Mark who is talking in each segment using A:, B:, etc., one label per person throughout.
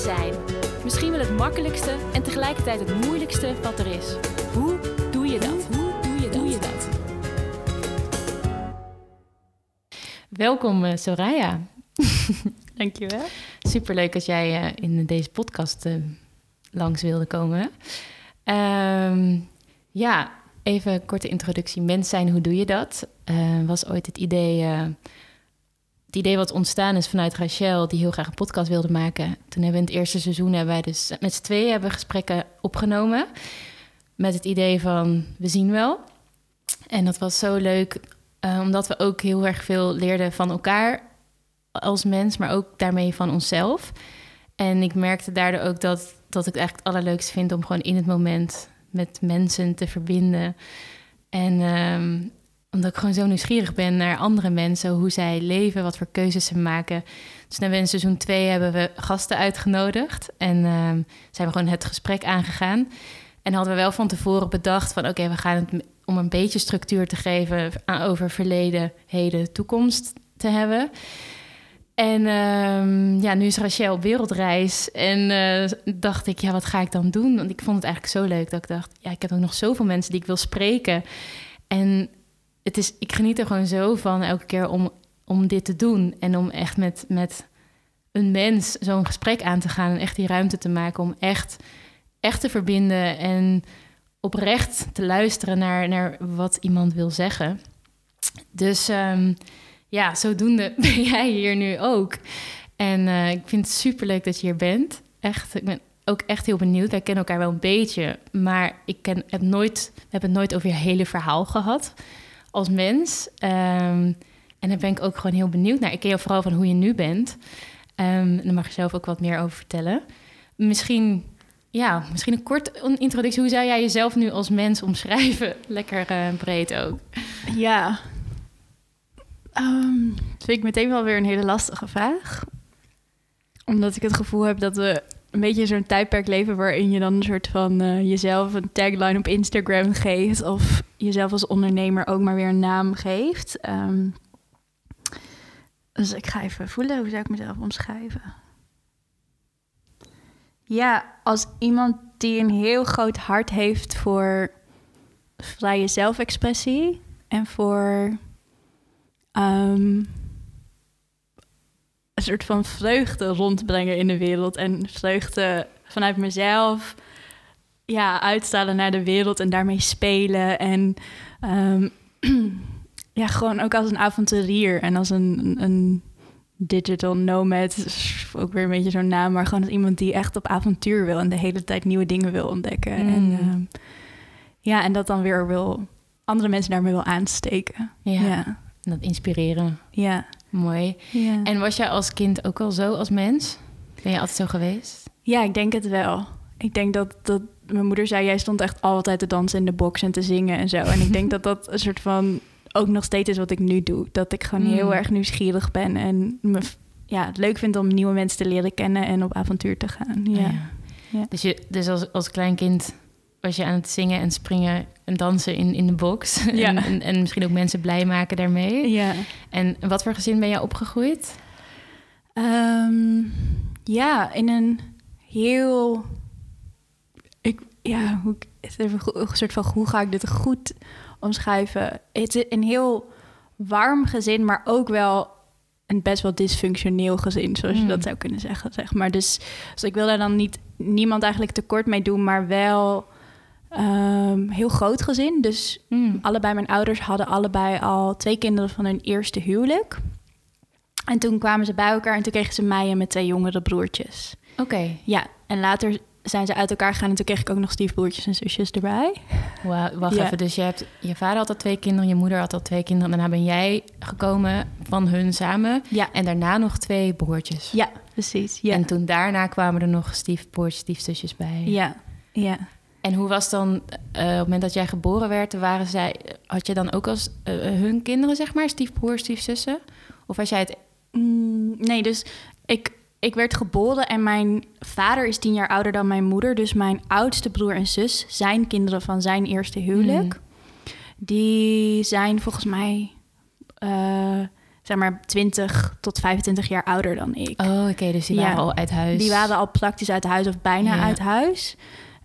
A: zijn. Misschien wel het makkelijkste en tegelijkertijd het moeilijkste wat er is. Hoe doe je dat? Hoe doe je dat? Doe je dat?
B: Welkom uh, Soraya.
C: Dankjewel.
B: Superleuk dat jij uh, in deze podcast uh, langs wilde komen. Um, ja, even een korte introductie. Mens zijn, hoe doe je dat? was ooit het idee het idee wat ontstaan is vanuit Rachel, die heel graag een podcast wilde maken. Toen hebben we in het eerste seizoen hebben wij dus met z'n tweeën hebben gesprekken opgenomen. Met het idee van we zien wel. En dat was zo leuk, uh, omdat we ook heel erg veel leerden van elkaar als mens, maar ook daarmee van onszelf. En ik merkte daardoor ook dat, dat ik eigenlijk het allerleukste vind om gewoon in het moment met mensen te verbinden. En um, omdat ik gewoon zo nieuwsgierig ben naar andere mensen, hoe zij leven, wat voor keuzes ze maken. Dus we in seizoen 2 hebben we gasten uitgenodigd en uh, zijn we gewoon het gesprek aangegaan. En hadden we wel van tevoren bedacht van oké, we gaan het om een beetje structuur te geven over verleden, heden, toekomst te hebben. En uh, ja, nu is Rachel op wereldreis. En uh, dacht ik, ja, wat ga ik dan doen? Want ik vond het eigenlijk zo leuk dat ik dacht, ja, ik heb ook nog zoveel mensen die ik wil spreken. En het is, ik geniet er gewoon zo van elke keer om, om dit te doen. En om echt met, met een mens zo'n gesprek aan te gaan. En echt die ruimte te maken om echt, echt te verbinden. En oprecht te luisteren naar, naar wat iemand wil zeggen. Dus um, ja, zodoende ben jij hier nu ook. En uh, ik vind het superleuk dat je hier bent. Echt, ik ben ook echt heel benieuwd. Wij kennen elkaar wel een beetje, maar ik ken, heb nooit, we hebben het nooit over je hele verhaal gehad als mens. Um, en daar ben ik ook gewoon heel benieuwd naar. Ik ken jou vooral van hoe je nu bent. Um, daar mag je zelf ook wat meer over vertellen. Misschien, ja, misschien een kort introductie. Hoe zou jij jezelf nu als mens omschrijven? Lekker uh, breed ook.
C: Ja, dat vind ik meteen wel weer een hele lastige vraag. Omdat ik het gevoel heb dat we een beetje zo'n tijdperk leven waarin je dan een soort van uh, jezelf een tagline op Instagram geeft of jezelf als ondernemer ook maar weer een naam geeft. Um, dus ik ga even voelen hoe zou ik mezelf omschrijven. Ja, als iemand die een heel groot hart heeft voor vrije zelfexpressie en voor um, een soort van vreugde rondbrengen in de wereld. En vreugde vanuit mezelf ja, uitstralen naar de wereld en daarmee spelen. En um, ja, gewoon ook als een avonturier en als een, een digital nomad. Ook weer een beetje zo'n naam, maar gewoon als iemand die echt op avontuur wil en de hele tijd nieuwe dingen wil ontdekken. Mm. En um, ja, en dat dan weer wil andere mensen daarmee wil aansteken.
B: Ja. ja. Dat inspireren.
C: Ja.
B: Mooi.
C: Ja.
B: En was jij als kind ook al zo als mens? Ben je altijd zo geweest?
C: Ja, ik denk het wel. Ik denk dat, dat mijn moeder zei, jij stond echt altijd te dansen in de box en te zingen en zo. En ik denk dat dat een soort van ook nog steeds is wat ik nu doe. Dat ik gewoon heel erg nieuwsgierig ben en me ja, het leuk vind om nieuwe mensen te leren kennen en op avontuur te gaan. Ja. ja.
B: ja. Dus, je, dus als, als klein kind was je aan het zingen en springen en dansen in, in de box. Ja. En, en, en, misschien ook mensen blij maken daarmee.
C: Ja.
B: En wat voor gezin ben jij opgegroeid?
C: Um, ja, in een heel... Ik, ja, hoe, een soort van hoe ga ik dit goed omschrijven? Het is een heel warm gezin, maar ook wel een best wel dysfunctioneel gezin, zoals je dat hmm. zou kunnen zeggen. Zeg maar. Dus, dus ik wil daar dan niet niemand eigenlijk tekort mee doen, maar wel Um, heel groot gezin. Dus mm. allebei mijn ouders hadden allebei al twee kinderen van hun eerste huwelijk. En toen kwamen ze bij elkaar en toen kregen ze mij en mijn twee jongere broertjes.
B: Oké.
C: Ja, en later zijn ze uit elkaar gegaan en toen kreeg ik ook nog stiefbroertjes en zusjes erbij.
B: Wow, wacht even, dus je, hebt, je vader had al twee kinderen, je moeder had al twee kinderen. Daarna ben jij gekomen van hun samen.
C: Ja.
B: En daarna nog twee broertjes.
C: Ja, precies. Ja.
B: En toen daarna kwamen er nog stiefbroertjes, stiefzusjes bij.
C: Ja, ja.
B: En hoe was dan, uh, op het moment dat jij geboren werd, waren zij, had je dan ook als uh, hun kinderen, zeg maar, stiefbroers, stiefzussen? Of was jij het...
C: Mm, nee, dus ik, ik werd geboren en mijn vader is tien jaar ouder dan mijn moeder. Dus mijn oudste broer en zus zijn kinderen van zijn eerste huwelijk. Mm. Die zijn volgens mij... Uh, zeg maar 20 tot 25 jaar ouder dan ik.
B: Oh, oké, dus die
C: Ja.
B: waren al uit huis.
C: Die waren al praktisch uit huis of bijna
B: Ja.
C: uit huis.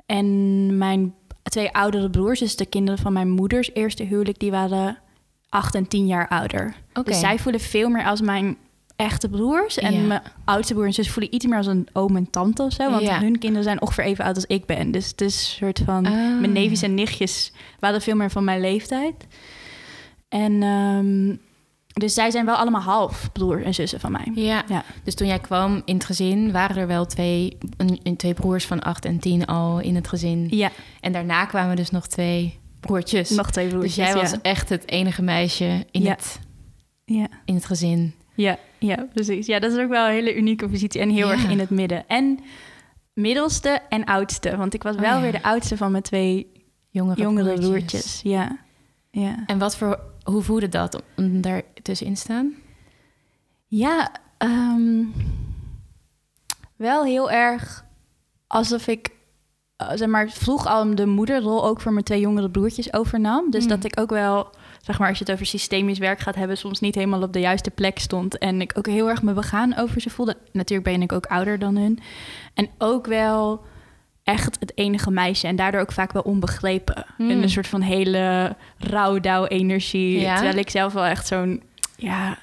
C: En mijn twee oudere broers, dus de kinderen van mijn moeders eerste huwelijk, die waren 8 en 10 jaar ouder.
B: Oké.
C: Dus zij voelen veel meer als mijn echte broers. En
B: Ja.
C: mijn oudste broer en zus voelen iets meer als een oom en tante of zo. Want
B: Ja.
C: hun kinderen zijn ongeveer even oud als ik ben. Dus het is een soort van...
B: Ah.
C: Mijn neefjes en nichtjes waren veel meer van mijn leeftijd. En ehm, dus zij zijn wel allemaal half broer en zussen van mij.
B: Ja.
C: Ja.
B: dus toen jij kwam in het gezin, waren er wel twee, een, twee broers van 8 en 10 al in het gezin.
C: Ja,
B: En daarna kwamen dus nog twee broertjes.
C: nog twee
B: dus
C: broertjes.
B: jij was
C: ja.
B: echt het enige meisje in,
C: Ja.
B: het,
C: Ja.
B: in het gezin.
C: Ja, ja, precies. Ja, dat is ook wel een hele unieke positie en heel erg in het midden. En middelste en oudste, want ik was
B: Oh,
C: wel weer de oudste van mijn twee
B: Jongere,
C: jongere
B: broertjes.
C: broertjes. Ja, ja.
B: En wat voor, hoe voelde dat om daar tussenin staan?
C: Ja, ehm, wel heel erg alsof ik, eh, zeg maar, vroeg al de moederrol ook voor mijn twee jongere broertjes overnam. Dus
B: Mm.
C: dat ik ook wel, zeg maar, als je het over systemisch werk gaat hebben, soms niet helemaal op de juiste plek stond. En ik ook heel erg me begaan over ze voelde. Natuurlijk ben ik ook ouder dan hun. En ook wel echt het enige meisje en daardoor ook vaak wel onbegrepen.
B: Mm.
C: En een soort van hele rouwdouw-energie.
B: Ja?
C: Terwijl ik zelf wel echt zo'n, ja,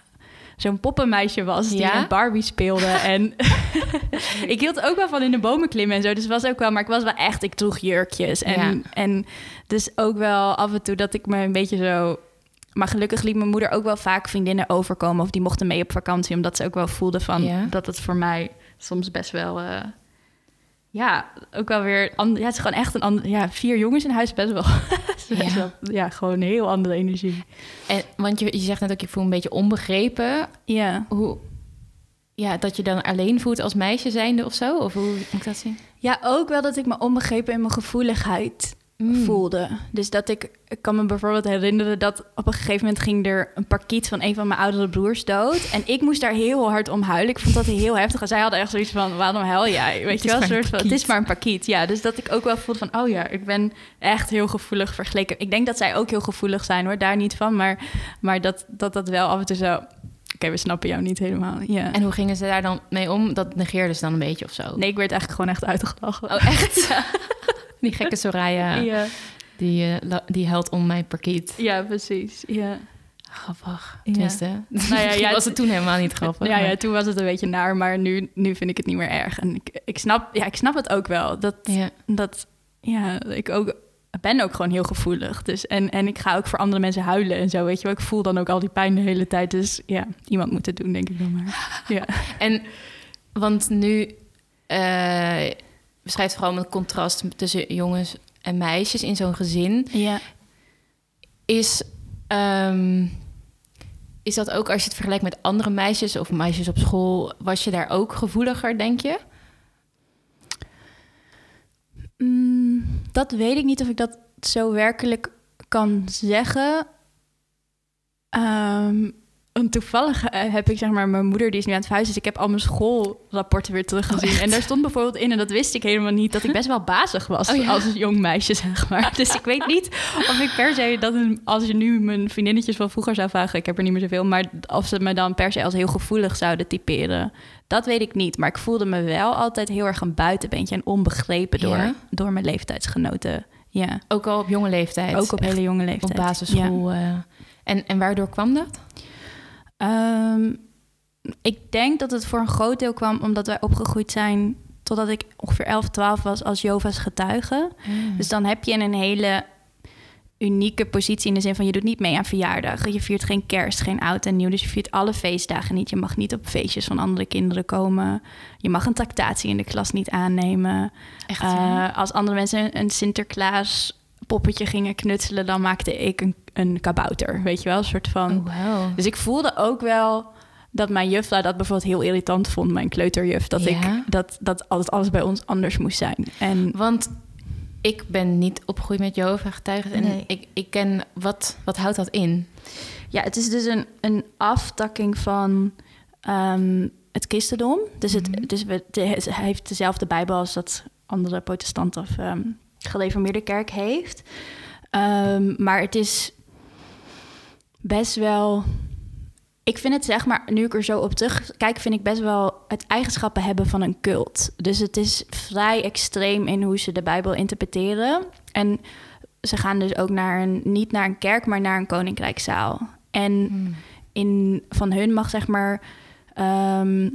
C: zo'n poppenmeisje was die
B: Ja?
C: met Barbie speelde. en ik hield ook wel van in de bomen klimmen en zo. Dus was ook wel, maar ik was wel echt, ik droeg jurkjes. En,
B: Ja.
C: en dus ook wel af en toe dat ik me een beetje zo... Maar gelukkig liet mijn moeder ook wel vaak vriendinnen overkomen... of die mochten mee op vakantie... omdat ze ook wel voelde van
B: Ja.
C: dat het voor mij soms best wel... eh, ja, ook wel weer... Ja, het is gewoon echt een ander... Ja, vier jongens in huis best wel... best
B: Ja.
C: wel- ja, gewoon een heel andere energie.
B: En, want je, je zegt net ook, je voelt een beetje onbegrepen.
C: Ja.
B: Hoe, ja, dat je dan alleen voelt als meisje zijnde of zo? Of hoe moet ik dat zien?
C: ja, ook wel dat ik me onbegrepen in mijn gevoeligheid
B: Mm.
C: voelde. Dus dat ik, ik kan me bijvoorbeeld herinneren dat op een gegeven moment ging er een parkiet van een van mijn oudere broers dood. En ik moest daar heel hard om huilen. Ik vond dat heel heftig. En zij hadden echt zoiets van, waarom huil jij? Weet je wel, soort van, het is maar een parkiet. Ja, dus dat ik ook wel voelde van, oh ja, ik ben echt heel gevoelig vergeleken. Ik denk dat zij ook heel gevoelig zijn hoor, daar niet van. Maar, maar dat, dat dat wel af en toe zo, oké, we snappen jou niet helemaal. Ja.
B: En hoe gingen ze daar dan mee om? Dat negeerden ze dan een beetje of zo?
C: Nee, ik werd eigenlijk gewoon echt uitgelachen.
B: Oh, echt? Die gekke Soraya,
C: Ja,
B: die, eh, die helpt om mijn parkiet.
C: ja precies. Ja.
B: Grappig.
C: Ja.
B: Tenminste,
C: Nou ja, ja,
B: was het toen helemaal niet grappig.
C: Ja, ja, toen was het een beetje naar, maar nu, nu vind ik het niet meer erg. En ik, ik, snap, ja, ik snap het ook wel. Dat,
B: ja.
C: dat ja, ik ook ben ook gewoon heel gevoelig. Dus, en, en ik ga ook voor andere mensen huilen en zo, weet je wel. Ik voel dan ook al die pijn de hele tijd. Dus ja, iemand moet het doen, denk ik dan maar. Ja,
B: En, want nu eh beschrijft vooral het contrast tussen jongens en meisjes in zo'n gezin.
C: ja.
B: Is, ehm, is dat ook als je het vergelijkt met andere meisjes of meisjes op school, was je daar ook gevoeliger, denk je?
C: Mm, dat weet ik niet of ik dat zo werkelijk kan zeggen. Ehm, een toevallig eh, heb ik zeg maar mijn moeder die is nu aan het verhuizen, dus ik heb al mijn schoolrapporten weer teruggezien.
B: Oh,
C: en daar stond bijvoorbeeld in en dat wist ik helemaal niet dat ik best wel bazig was
B: Oh, ja.
C: als jong meisje zeg maar. Dus ik weet niet of ik per se dat als je nu mijn vriendinnetjes van vroeger zou vragen, ik heb er niet meer zoveel, maar of ze me dan per se als heel gevoelig zouden typeren, dat weet ik niet. Maar ik voelde me wel altijd heel erg een buitenbeentje en onbegrepen door,
B: Ja?
C: door mijn leeftijdsgenoten. Ja,
B: Ook al op jonge leeftijd.
C: ook op
B: Echt
C: hele jonge
B: op
C: leeftijd.
B: basisschool. eh. en, en waardoor kwam dat?
C: Ehm, ik denk dat het voor een groot deel kwam omdat wij opgegroeid zijn totdat ik ongeveer 11, 12 was als Jova's getuige. Dus dan heb je een hele unieke positie in de zin van je doet niet mee aan verjaardagen. Je viert geen kerst, geen oud en nieuw. Dus je viert alle feestdagen niet. Je mag niet op feestjes van andere kinderen komen. Je mag een tractatie in de klas niet aannemen.
B: Echt?
C: Eh, als andere mensen een Sinterklaas poppetje gingen knutselen, dan maakte ik een, een kabouter. Weet je wel, een soort van.
B: oh, wow.
C: Dus ik voelde ook wel dat mijn juffrouw dat bijvoorbeeld heel irritant vond, mijn kleuterjuf. Dat,
B: Ja?
C: ik, dat, dat altijd alles bij ons anders moest zijn. En
B: Want ik ben niet opgegroeid met Jehovah getuigen. En
C: Nee.
B: ik, ik ken... Wat, wat houdt dat in?
C: ja, het is dus een, een aftakking van ehm, het christendom. Dus, het,
B: Mhm.
C: dus we, de- heeft dezelfde Bijbel als dat andere protestanten of ehm gereformeerde kerk heeft. Ehm, maar het is best wel ik vind het zeg maar, nu ik er zo op terugkijk, vind ik best wel het eigenschappen hebben van een cult. Dus het is vrij extreem in hoe ze de Bijbel interpreteren. En ze gaan dus ook naar een, niet naar een kerk, maar naar een koninkrijkzaal. En
B: Hmm.
C: in, van hun mag zeg maar. ehm,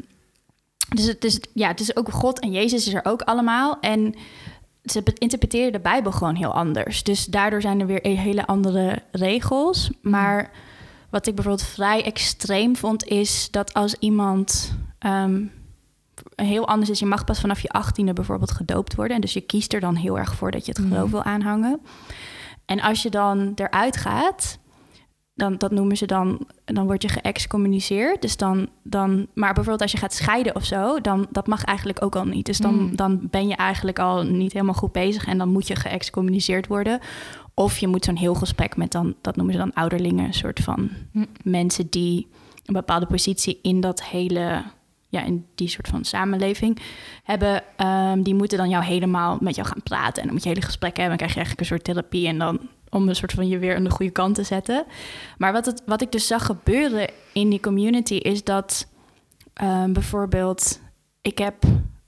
C: dus het is, ja, het is ook God en Jezus is er ook allemaal. En ze interpreteren de Bijbel gewoon heel anders. Dus daardoor zijn er weer e- hele andere regels. Maar wat ik bijvoorbeeld vrij extreem vond, is dat als iemand ehm, heel anders is, je mag pas vanaf je achttiende bijvoorbeeld gedoopt worden. En dus je kiest er dan heel erg voor dat je het geloof
B: Mhm.
C: wil aanhangen. En als je dan eruit gaat, dan dat noemen ze dan, dan word je geëxcommuniceerd. Dus dan, dan, maar bijvoorbeeld als je gaat scheiden of zo, dan dat mag eigenlijk ook al niet. Dus dan,
B: Mm.
C: dan ben je eigenlijk al niet helemaal goed bezig en dan moet je geëxcommuniceerd worden. Of je moet zo'n heel gesprek met dan, dat noemen ze dan ouderlingen, een soort van
B: Hm.
C: mensen die een bepaalde positie in dat hele, ja, in die soort van samenleving hebben. ehm, die moeten dan jou helemaal met jou gaan praten en dan moet je hele gesprekken hebben. Dan krijg je eigenlijk een soort therapie en dan om een soort van je weer aan de goede kant te zetten. Maar wat, het, wat ik dus zag gebeuren in die community is dat ehm, bijvoorbeeld ik heb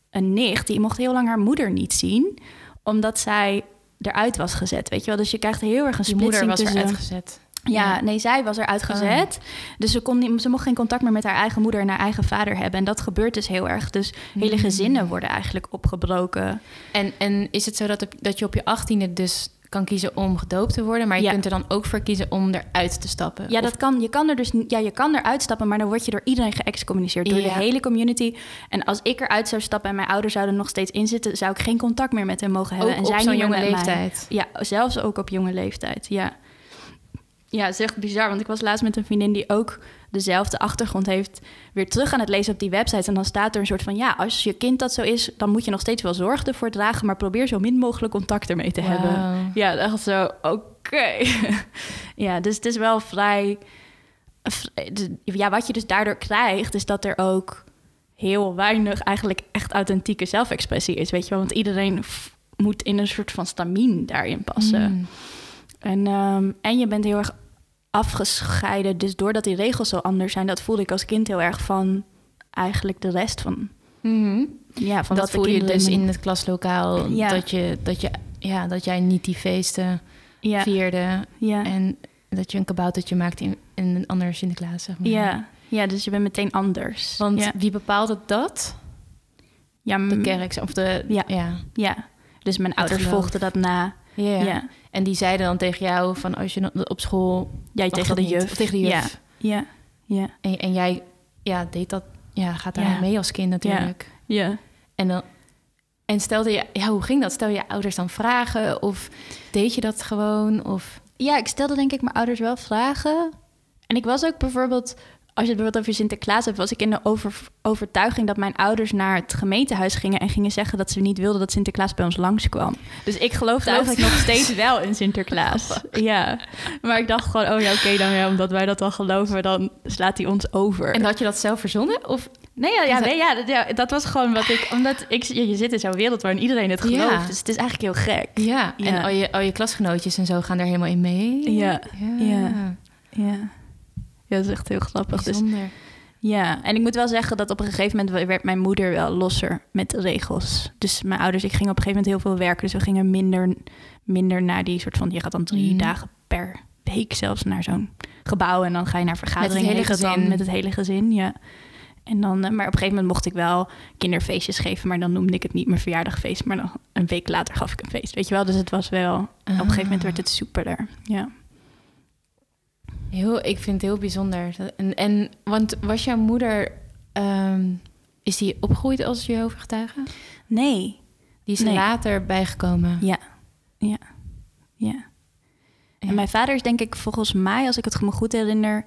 C: een nicht die mocht heel lang haar moeder niet zien, omdat zij eruit was gezet, weet je wel. Dus je krijgt heel erg een
B: Je moeder was
C: tussen...
B: eruit gezet.
C: Ja, nee, zij was eruit gezet. Dus ze, kon niet, ze mocht geen contact meer met haar eigen moeder en haar eigen vader hebben. En dat gebeurt dus heel erg. Dus hele
B: Mm.
C: gezinnen worden eigenlijk opgebroken.
B: En, en is het zo dat, dat je op je achttiende dus kan kiezen om gedoopt te worden, maar je
C: Ja.
B: kunt er dan ook voor kiezen om eruit te stappen?
C: Ja,
B: Of-
C: dat kan, je kan er dus ja, je kan eruit stappen, maar dan word je door iedereen geëxcommuniceerd. Door de hele community. En als ik eruit zou stappen en mijn ouders zouden nog steeds inzitten, zou ik geen contact meer met hen mogen hebben.
B: ook
C: en
B: op
C: zij
B: zo'n jonge
C: mij.
B: leeftijd.
C: Ja, zelfs ook op jonge leeftijd, ja. Ja, het is echt bizar, want ik was laatst met een vriendin die ook dezelfde achtergrond heeft, weer terug aan het lezen op die website. En dan staat er een soort van, ja, als je kind dat zo is, dan moet je nog steeds wel zorg ervoor dragen, maar probeer zo min mogelijk contact ermee te hebben. Ja, echt zo, oké. ja, dus het is wel vrij... Ja, wat je dus daardoor krijgt, is dat er ook heel weinig eigenlijk echt authentieke zelfexpressie is, weet je wel. Want iedereen moet in een soort van stamien daarin passen.
B: Mm.
C: En, ehm, en je bent heel erg afgescheiden. Dus doordat die regels zo anders zijn, dat voelde ik als kind heel erg van eigenlijk de rest van...
B: Mhm.
C: Ja, van
B: dat voel je dus in het klaslokaal,
C: Ja.
B: dat, je, dat, je, ja, dat jij niet die feesten
C: ja,
B: vierde
C: ja,
B: en dat je een kaboutertje maakt in, in een ander Sinterklaas, zeg maar.
C: ja, ja, dus je bent meteen anders.
B: Want wie bepaalt het dat?
C: ja,
B: De kerk of de...
C: Ja.
B: ja.
C: Dus mijn ouders volgden dat na.
B: Ja. En die zeiden dan tegen jou van als je op school mag
C: tegen de juf.
B: Of tegen de juf.
C: Ja, ja, ja,
B: En, en jij ja, deed dat, ja, gaat daar
C: Ja.
B: mee als kind natuurlijk.
C: ja.
B: En, dan, en stelde je, ja, hoe ging dat? Stel je ouders dan vragen of deed je dat gewoon? Of,
C: Ja, ik stelde denk ik mijn ouders wel vragen. En ik was ook bijvoorbeeld, als je het bijvoorbeeld over Sinterklaas hebt, was ik in de over, overtuiging dat mijn ouders naar het gemeentehuis gingen en gingen zeggen dat ze niet wilden dat Sinterklaas bij ons langskwam. Dus ik geloofde
B: Geloof-
C: eigenlijk nog steeds wel in Sinterklaas. Ja, maar ik dacht gewoon, oh ja, oké, dan ja, omdat wij dat dan geloven, dan slaat hij ons over.
B: en had je dat zelf verzonnen? Of,
C: Nee, ja, ja,
B: Dat-
C: nee, ja, dat, was gewoon wat ik... Omdat ik, je, je zit in zo'n wereld waarin iedereen het gelooft.
B: Ja.
C: Dus het is eigenlijk heel gek.
B: ja,
C: Ja.
B: en al je, al je klasgenootjes en zo gaan daar helemaal in mee?
C: Ja,
B: ja.
C: ja. Ja. Dat is echt heel grappig. Dus, ja, en ik moet wel zeggen dat op een gegeven moment werd mijn moeder wel losser met de regels. Dus mijn ouders, ik ging op een gegeven moment heel veel werken. Dus we gingen minder, minder naar die soort van... Je gaat dan drie
B: Mhm.
C: dagen per week zelfs naar zo'n gebouw. En dan ga je naar vergaderingen.
B: hele
C: heet dat dan,
B: gezin.
C: met het hele gezin, ja. En dan, eh, maar op een gegeven moment mocht ik wel kinderfeestjes geven. Maar dan noemde ik het niet mijn verjaardagfeest. Maar dan een week later gaf ik een feest. Weet je wel? Dus het was wel... Op een gegeven moment werd het soepeler. Ja.
B: Heel, ik vind het heel bijzonder. En, en, want was jouw moeder, ehm, is die opgegroeid als Jehovah-getuige?
C: Nee.
B: Die is er
C: Nee.
B: later bijgekomen.
C: Ja. Ja. Ja. En mijn vader is denk ik volgens mij, als ik het me goed herinner,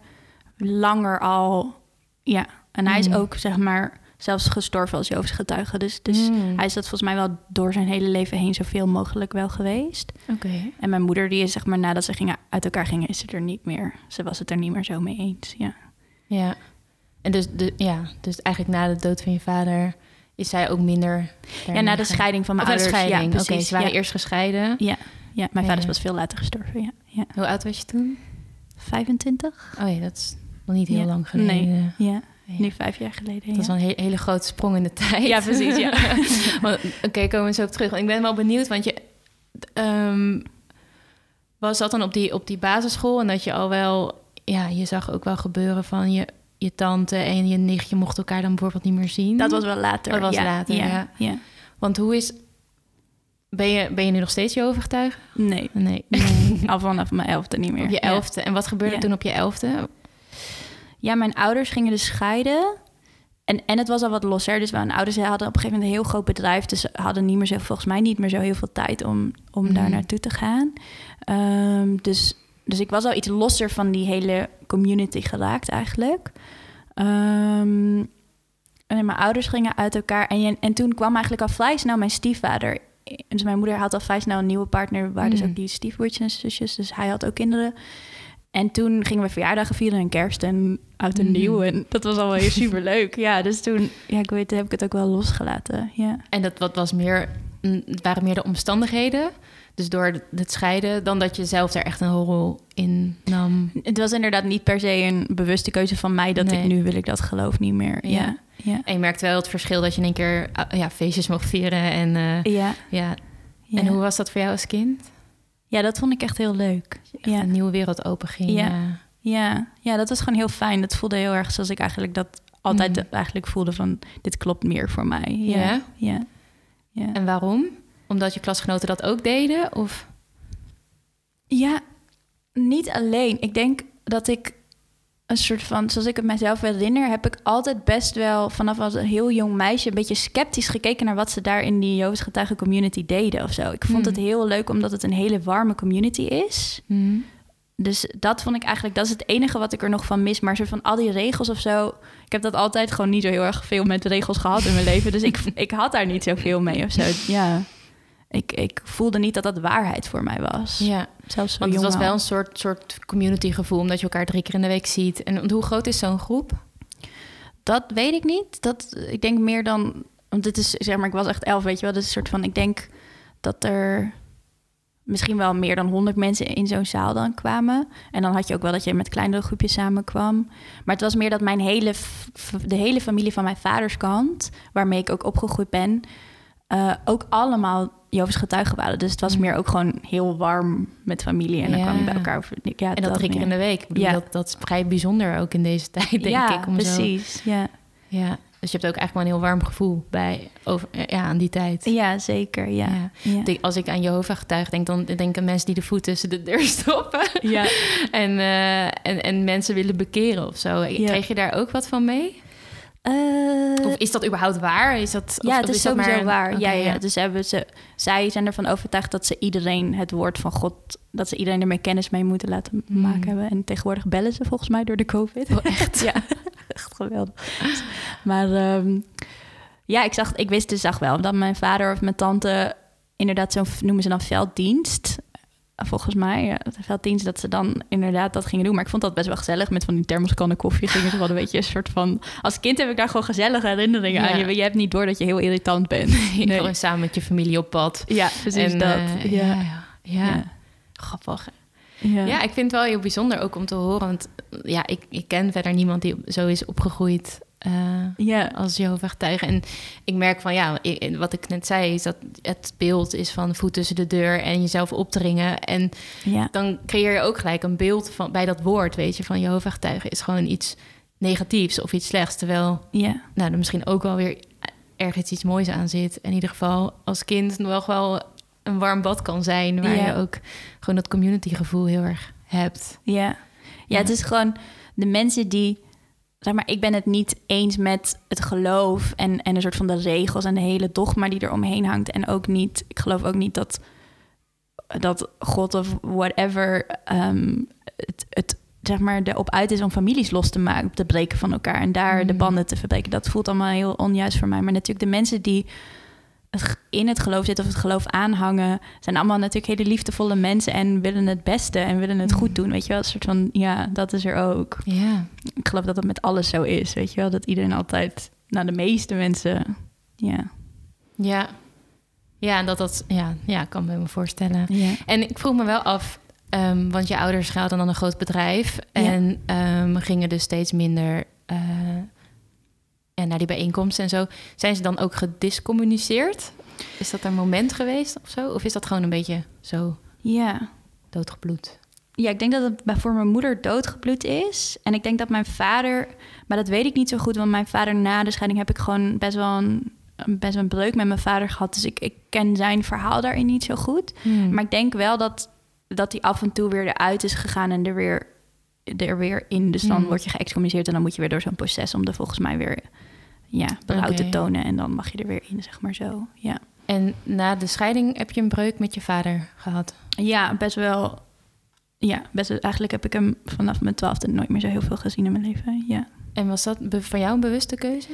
C: langer al... Ja. En hij is
B: Mm.
C: ook, zeg maar, zelfs gestorven als Jehovens getuige. Dus, dus
B: Mm.
C: hij is dat volgens mij wel door zijn hele leven heen zoveel mogelijk wel geweest.
B: Oké.
C: En mijn moeder, die is zeg maar nadat ze gingen, uit elkaar gingen, is ze er niet meer. Ze was het er niet meer zo mee eens. Ja.
B: Ja. En dus, de, ja, dus eigenlijk na de dood van je vader is zij ook minder...
C: Ja, na de scheiding van mijn
B: de
C: ouders.
B: scheiding.
C: Ja,
B: Oké,
C: precies.
B: ze waren
C: ja.
B: eerst gescheiden.
C: Ja, ja, mijn vader is pas veel later gestorven. Ja. Ja.
B: Hoe oud was je toen?
C: 25?
B: Oh ja, dat is nog niet heel
C: Ja.
B: lang geleden.
C: Nee. Ja,
B: Ja.
C: nu vijf jaar geleden.
B: Dat
C: ja.
B: wel een he- hele grote sprong in de tijd.
C: Ja, precies, ja.
B: Oké, komen we zo op terug. Want ik ben wel benieuwd, want je... ehm, was dat dan op die, op die basisschool? En dat je al wel... Ja, je zag ook wel gebeuren van je, je tante en je nichtje mochten elkaar dan bijvoorbeeld niet meer zien.
C: Dat was wel later.
B: Dat was
C: ja.
B: later, ja.
C: ja.
B: Want hoe is... Ben je, ben je nu nog steeds je overgetuigd?
C: Nee.
B: Nee.
C: nee. Al vanaf mijn elfde niet meer.
B: Op je elfde. En wat gebeurde toen op je elfde?
C: Ja, mijn ouders gingen dus scheiden. En, en het was al wat losser. Dus mijn ouders hadden op een gegeven moment een heel groot bedrijf. Dus ze hadden niet meer zo, volgens mij niet meer zo heel veel tijd om, om
B: Mhm.
C: daar naartoe te gaan. Ehm, dus, dus ik was al iets losser van die hele community geraakt eigenlijk. Ehm, en mijn ouders gingen uit elkaar. En, en toen kwam eigenlijk al vrij snel mijn stiefvader. Dus mijn moeder had al vrij snel een nieuwe partner... waar dus
B: Mhm.
C: ook die stiefbroertjes en zusjes. Dus hij had ook kinderen. En toen gingen we verjaardagen vieren en kerst en oud en
B: Mhm.
C: nieuw. En dat was allemaal super leuk. Ja, dus toen, ja, ik weet, heb ik het ook wel losgelaten. Ja.
B: En dat wat was meer, mm, het waren meer de omstandigheden. Dus door het scheiden, dan dat je zelf daar echt een rol in nam.
C: Het was inderdaad niet per se een bewuste keuze van mij dat
B: Nee.
C: ik nu wil ik dat geloof niet meer.
B: Ja.
C: Ja, ja,
B: En je merkt wel het verschil dat je in één keer ah, ja, feestjes mocht vieren. En, eh,
C: ja.
B: ja. en hoe was dat voor jou als kind?
C: Ja, dat vond ik echt heel leuk.
B: Echt
C: Ja.
B: een nieuwe wereld open ging.
C: Ja. Ja. ja, dat was gewoon heel fijn. Dat voelde heel erg zoals ik eigenlijk dat altijd
B: Mm.
C: eigenlijk voelde van dit klopt meer voor mij. Ja,
B: Ja?
C: ja. ja.
B: En waarom? Omdat je klasgenoten dat ook deden? Of?
C: Ja, niet alleen. Ik denk dat ik een soort van, zoals ik het mijzelf herinner, heb ik altijd best wel vanaf als een heel jong meisje een beetje sceptisch gekeken naar wat ze daar in die Jehovah's getuigen community deden of zo. Ik vond
B: Hmm.
C: het heel leuk omdat het een hele warme community is. Dus dat vond ik eigenlijk, dat is het enige wat ik er nog van mis. Maar zo van al die regels of zo. Ik heb dat altijd gewoon niet zo heel erg veel met regels gehad in mijn leven. Dus ik, ik had daar niet zoveel mee of zo. Ja. Ik, ik voelde niet dat dat waarheid voor mij was.
B: Ja,
C: Zelfs zo
B: want het was wel een soort, soort community gevoel, omdat je elkaar drie keer in de week ziet. En hoe groot is zo'n groep?
C: Dat weet ik niet. Dat, ik denk meer dan... Want dit is, zeg maar, ik was echt elf, weet je wel. Dus een soort van, ik denk dat er misschien wel meer dan honderd mensen in zo'n zaal dan kwamen. En dan had je ook wel dat je met kleinere groepjes samenkwam. Maar het was meer dat mijn hele, de hele familie van mijn vaders kant, waarmee ik ook opgegroeid ben, eh, ook allemaal Jehovah's getuigen waren. Dus het was
B: Mm.
C: meer ook gewoon heel warm met familie. En dan
B: Ja.
C: kwam je bij elkaar. Over, ja,
B: En dat drie keer in de week. Ik bedoel,
C: Ja.
B: dat, dat is vrij bijzonder ook in deze tijd, denk
C: ja,
B: ik. Om Zo,
C: precies. Ja.
B: ja. Dus je hebt ook eigenlijk wel een heel warm gevoel bij, over, ja, aan die tijd.
C: ja, zeker. Ja.
B: Als ik aan Jehovah getuig denk, dan denken mensen die de voet tussen de deur stoppen.
C: Ja.
B: en, eh, en, en mensen willen bekeren of zo. Kreeg je daar ook wat van mee?
C: Eh,
B: Of is dat überhaupt waar? Is dat,
C: ja,
B: of
C: het is
B: dat
C: sowieso
B: maar een-
C: waar.
B: Oké,
C: ja, ja. Dus hebben ze, zij zijn ervan overtuigd dat ze iedereen het woord van God, dat ze iedereen ermee kennis mee moeten laten
B: Hmm.
C: maken hebben. En tegenwoordig bellen ze volgens mij door de COVID.
B: Oh, echt?
C: ja, echt geweldig. Maar ehm, ja, ik, zag, ik wist dus zag wel dat mijn vader of mijn tante inderdaad zo'n noemen ze dan velddienst. Volgens mij, velddienst, dat ze dan inderdaad dat gingen doen. Maar ik vond dat best wel gezellig. Met van die thermoskannen koffie gingen ze wel een beetje een soort van... Als kind heb ik daar gewoon gezellige herinneringen
B: Ja.
C: aan. Je, je hebt niet door dat je heel irritant bent. Nee.
B: Gewoon samen met je familie op pad.
C: Ja, precies
B: En,
C: dat.
B: eh,
C: ja.
B: ja, ja, ja.
C: Ja.
B: Grappig.
C: Ja.
B: Ja, ik vind het wel heel bijzonder ook om te horen. Want ja, ik, ik ken verder niemand die zo is opgegroeid eh,
C: ja.
B: als Jehovah getuige. En ik merk van ja, wat ik net zei, is dat het beeld is van voet tussen de deur en jezelf opdringen. En
C: ja.
B: dan creëer je ook gelijk een beeld van bij dat woord, weet je, van Jehovah getuige is gewoon iets negatiefs of iets slechts. Terwijl
C: ja.
B: nou, er misschien ook wel weer ergens iets moois aan zit. In ieder geval als kind nog wel een warm bad kan zijn, waar
C: Ja.
B: je ook gewoon dat community gevoel heel erg hebt.
C: Ja.
B: Ja.
C: ja, het is gewoon de mensen die... Zeg maar, ik ben het niet eens met het geloof en, en een soort van de regels en de hele dogma die er omheen hangt. En ook niet, ik geloof ook niet dat, dat God of whatever ehm, het, het zeg maar erop uit is om families los te maken, te breken van elkaar en daar de
B: Mm.
C: banden te verbreken. Dat voelt allemaal heel onjuist voor mij. Maar natuurlijk de mensen die in het geloof zitten of het geloof aanhangen, zijn allemaal natuurlijk hele liefdevolle mensen en willen het beste en willen het
B: Mm.
C: goed doen. Weet je wel, een soort van, ja, dat is er ook.
B: Ja,
C: Ik geloof dat dat met alles zo is, weet je wel, dat iedereen altijd, nou, de meeste mensen, ja.
B: ja. Ja, en dat dat, ja, ja, kan me me voorstellen.
C: Ja.
B: En ik vroeg me wel af, Ehm, want je ouders hadden dan een groot bedrijf en ehm, gingen dus steeds minder uh, en naar die bijeenkomsten en zo. Zijn ze dan ook gediscommuniceerd? Is dat een moment geweest of zo? Of is dat gewoon een beetje zo
C: ja.
B: doodgebloed?
C: Ja, ik denk dat het voor mijn moeder doodgebloed is. En ik denk dat mijn vader... Maar dat weet ik niet zo goed, want mijn vader na de scheiding... heb ik gewoon best wel een, best wel een breuk met mijn vader gehad. Dus ik, ik ken zijn verhaal daarin niet zo goed.
B: Hmm.
C: Maar ik denk wel dat, dat hij af en toe weer eruit is gegaan... en er weer, er weer in. Dus dan
B: Hmm.
C: word je geëxcommuniceerd... en dan moet je weer door zo'n proces... om er volgens mij weer ja, berouw te
B: Oké.
C: tonen. En dan mag je er weer in, zeg maar zo. Ja,
B: En na de scheiding heb je een breuk met je vader gehad?
C: ja best wel... Ja, best wel, eigenlijk heb ik hem vanaf mijn twaalfde nooit meer zo heel veel gezien in mijn leven. Ja.
B: En was dat van jou een bewuste keuze?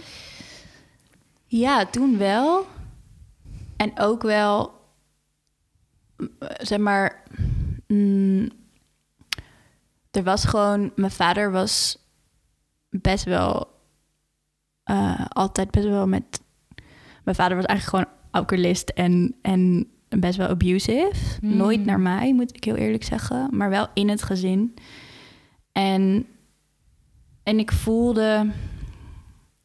C: Ja, toen wel. En ook wel, mm, zeg maar, mm, er was gewoon, mijn vader was best wel, eh, altijd best wel met, mijn vader was eigenlijk gewoon alcoholist en, en best wel abusive.
B: Hmm.
C: Nooit naar mij, moet ik heel eerlijk zeggen, maar wel in het gezin. En, en ik voelde,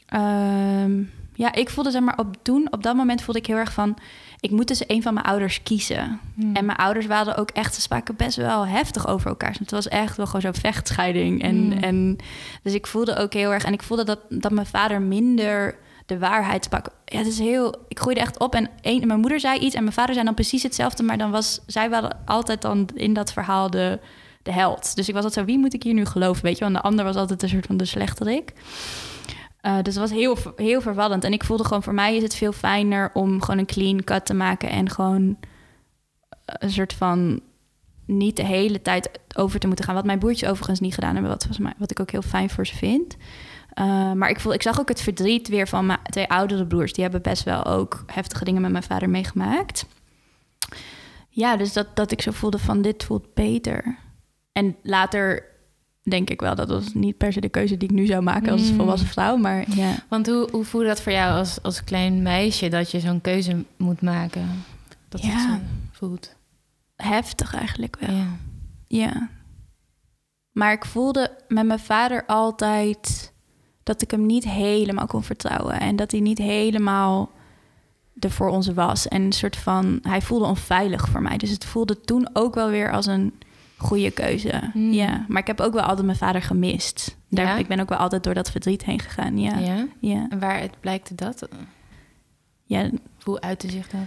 C: ehm, ja, ik voelde zeg maar op toen, op dat moment voelde ik heel erg van, ik moet tussen een van mijn ouders kiezen.
B: Hmm.
C: En mijn ouders waren ook echt, ze spraken best wel heftig over elkaar. Het was echt wel gewoon zo'n vechtscheiding. En,
B: Hmm.
C: en dus ik voelde ook heel erg, en ik voelde dat, dat mijn vader minder de waarheid sprak. Ja, het is heel, ik groeide echt op en een, mijn moeder zei iets en mijn vader zei dan precies hetzelfde, maar dan was zij wel altijd dan in dat verhaal de, de held. Dus ik was altijd zo, wie moet ik hier nu geloven, weet je? Want de ander was altijd een soort van de slechterik. Eh, dus het was heel, heel verwarrend. En ik voelde gewoon, voor mij is het veel fijner om gewoon een clean cut te maken en gewoon een soort van niet de hele tijd over te moeten gaan. Wat mijn broertjes overigens niet gedaan hebben, wat, wat ik ook heel fijn voor ze vind. Uh, maar ik, voel, ik zag ook het verdriet weer van mijn twee oudere broers. Die hebben best wel ook heftige dingen met mijn vader meegemaakt. Ja, dus dat, dat ik zo voelde van dit voelt beter. En later denk ik wel, dat was niet per se de keuze die ik nu zou maken als
B: Mm.
C: volwassen vrouw. Maar ja.
B: Want hoe, hoe voelde dat voor jou als, als klein meisje dat je zo'n keuze moet maken? Dat het
C: Ja.
B: zo voelt.
C: heftig eigenlijk wel.
B: Ja.
C: Ja. Maar ik voelde met mijn vader altijd dat ik hem niet helemaal kon vertrouwen. En dat hij niet helemaal er voor ons was. En een soort van, hij voelde onveilig voor mij. Dus het voelde toen ook wel weer als een goede keuze.
B: Hmm.
C: Ja. Maar ik heb ook wel altijd mijn vader gemist. Daar,
B: Ja?
C: Ik ben ook wel altijd door dat verdriet heen gegaan. Ja.
B: Ja.
C: Ja.
B: En waaruit blijkt dat?
C: ja.
B: Hoe uitte zich dat?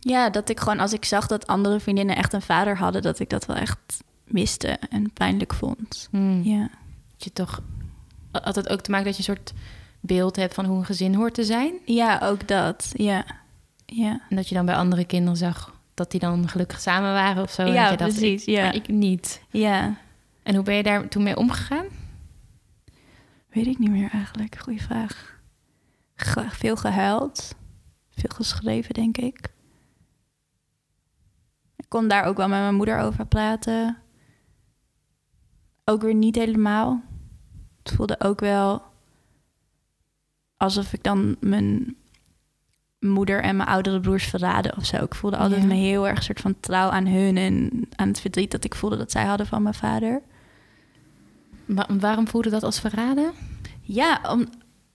C: Ja, dat ik gewoon als ik zag dat andere vriendinnen echt een vader hadden, dat ik dat wel echt miste en pijnlijk vond.
B: Hmm.
C: Ja.
B: Dat je toch had het ook te maken dat je een soort beeld hebt van hoe een gezin hoort te zijn?
C: Ja, ook dat. Ja. Ja.
B: En dat je dan bij andere kinderen zag dat die dan gelukkig samen waren of zo. en
C: Ja,
B: dat
C: precies,
B: ik-
C: ja.
B: ik niet.
C: Ja.
B: En hoe ben je daar toen mee omgegaan?
C: Weet ik niet meer eigenlijk. Goeie vraag. Ge- veel gehuild. Veel geschreven, denk ik. Ik kon daar ook wel met mijn moeder over praten. Ook weer niet helemaal. Het voelde ook wel alsof ik dan mijn moeder en mijn oudere broers verraden of zo. Ik voelde altijd
B: Ja.
C: me heel erg soort van trouw aan hun en aan het verdriet dat ik voelde dat zij hadden van mijn vader.
B: Wa- waarom voelde dat als verraden?
C: Ja, om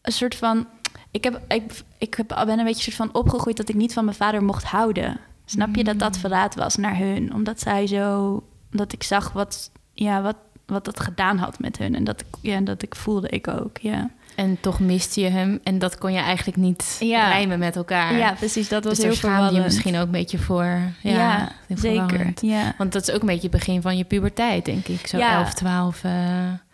C: een soort van. Ik, heb, ik, ik heb, ben een beetje soort van opgegroeid dat ik niet van mijn vader mocht houden. Snap je dat dat
B: Mm.
C: verraad was naar hun? Omdat zij zo. Omdat ik zag wat, ja, wat, wat dat gedaan had met hun. En dat ik, ja, dat ik voelde ik ook. Ja,
B: En toch miste je hem en dat kon je eigenlijk niet
C: Ja.
B: rijmen met elkaar.
C: ja precies. Dat was
B: dus
C: heel
B: schaamde je
C: verwarrend.
B: misschien ook een beetje voor. Ja,
C: Ja, zeker.
B: verwarrend.
C: Ja.
B: Want dat is ook een beetje het begin van je puberteit, denk ik. Zo
C: Ja.
B: 11, 12. eh.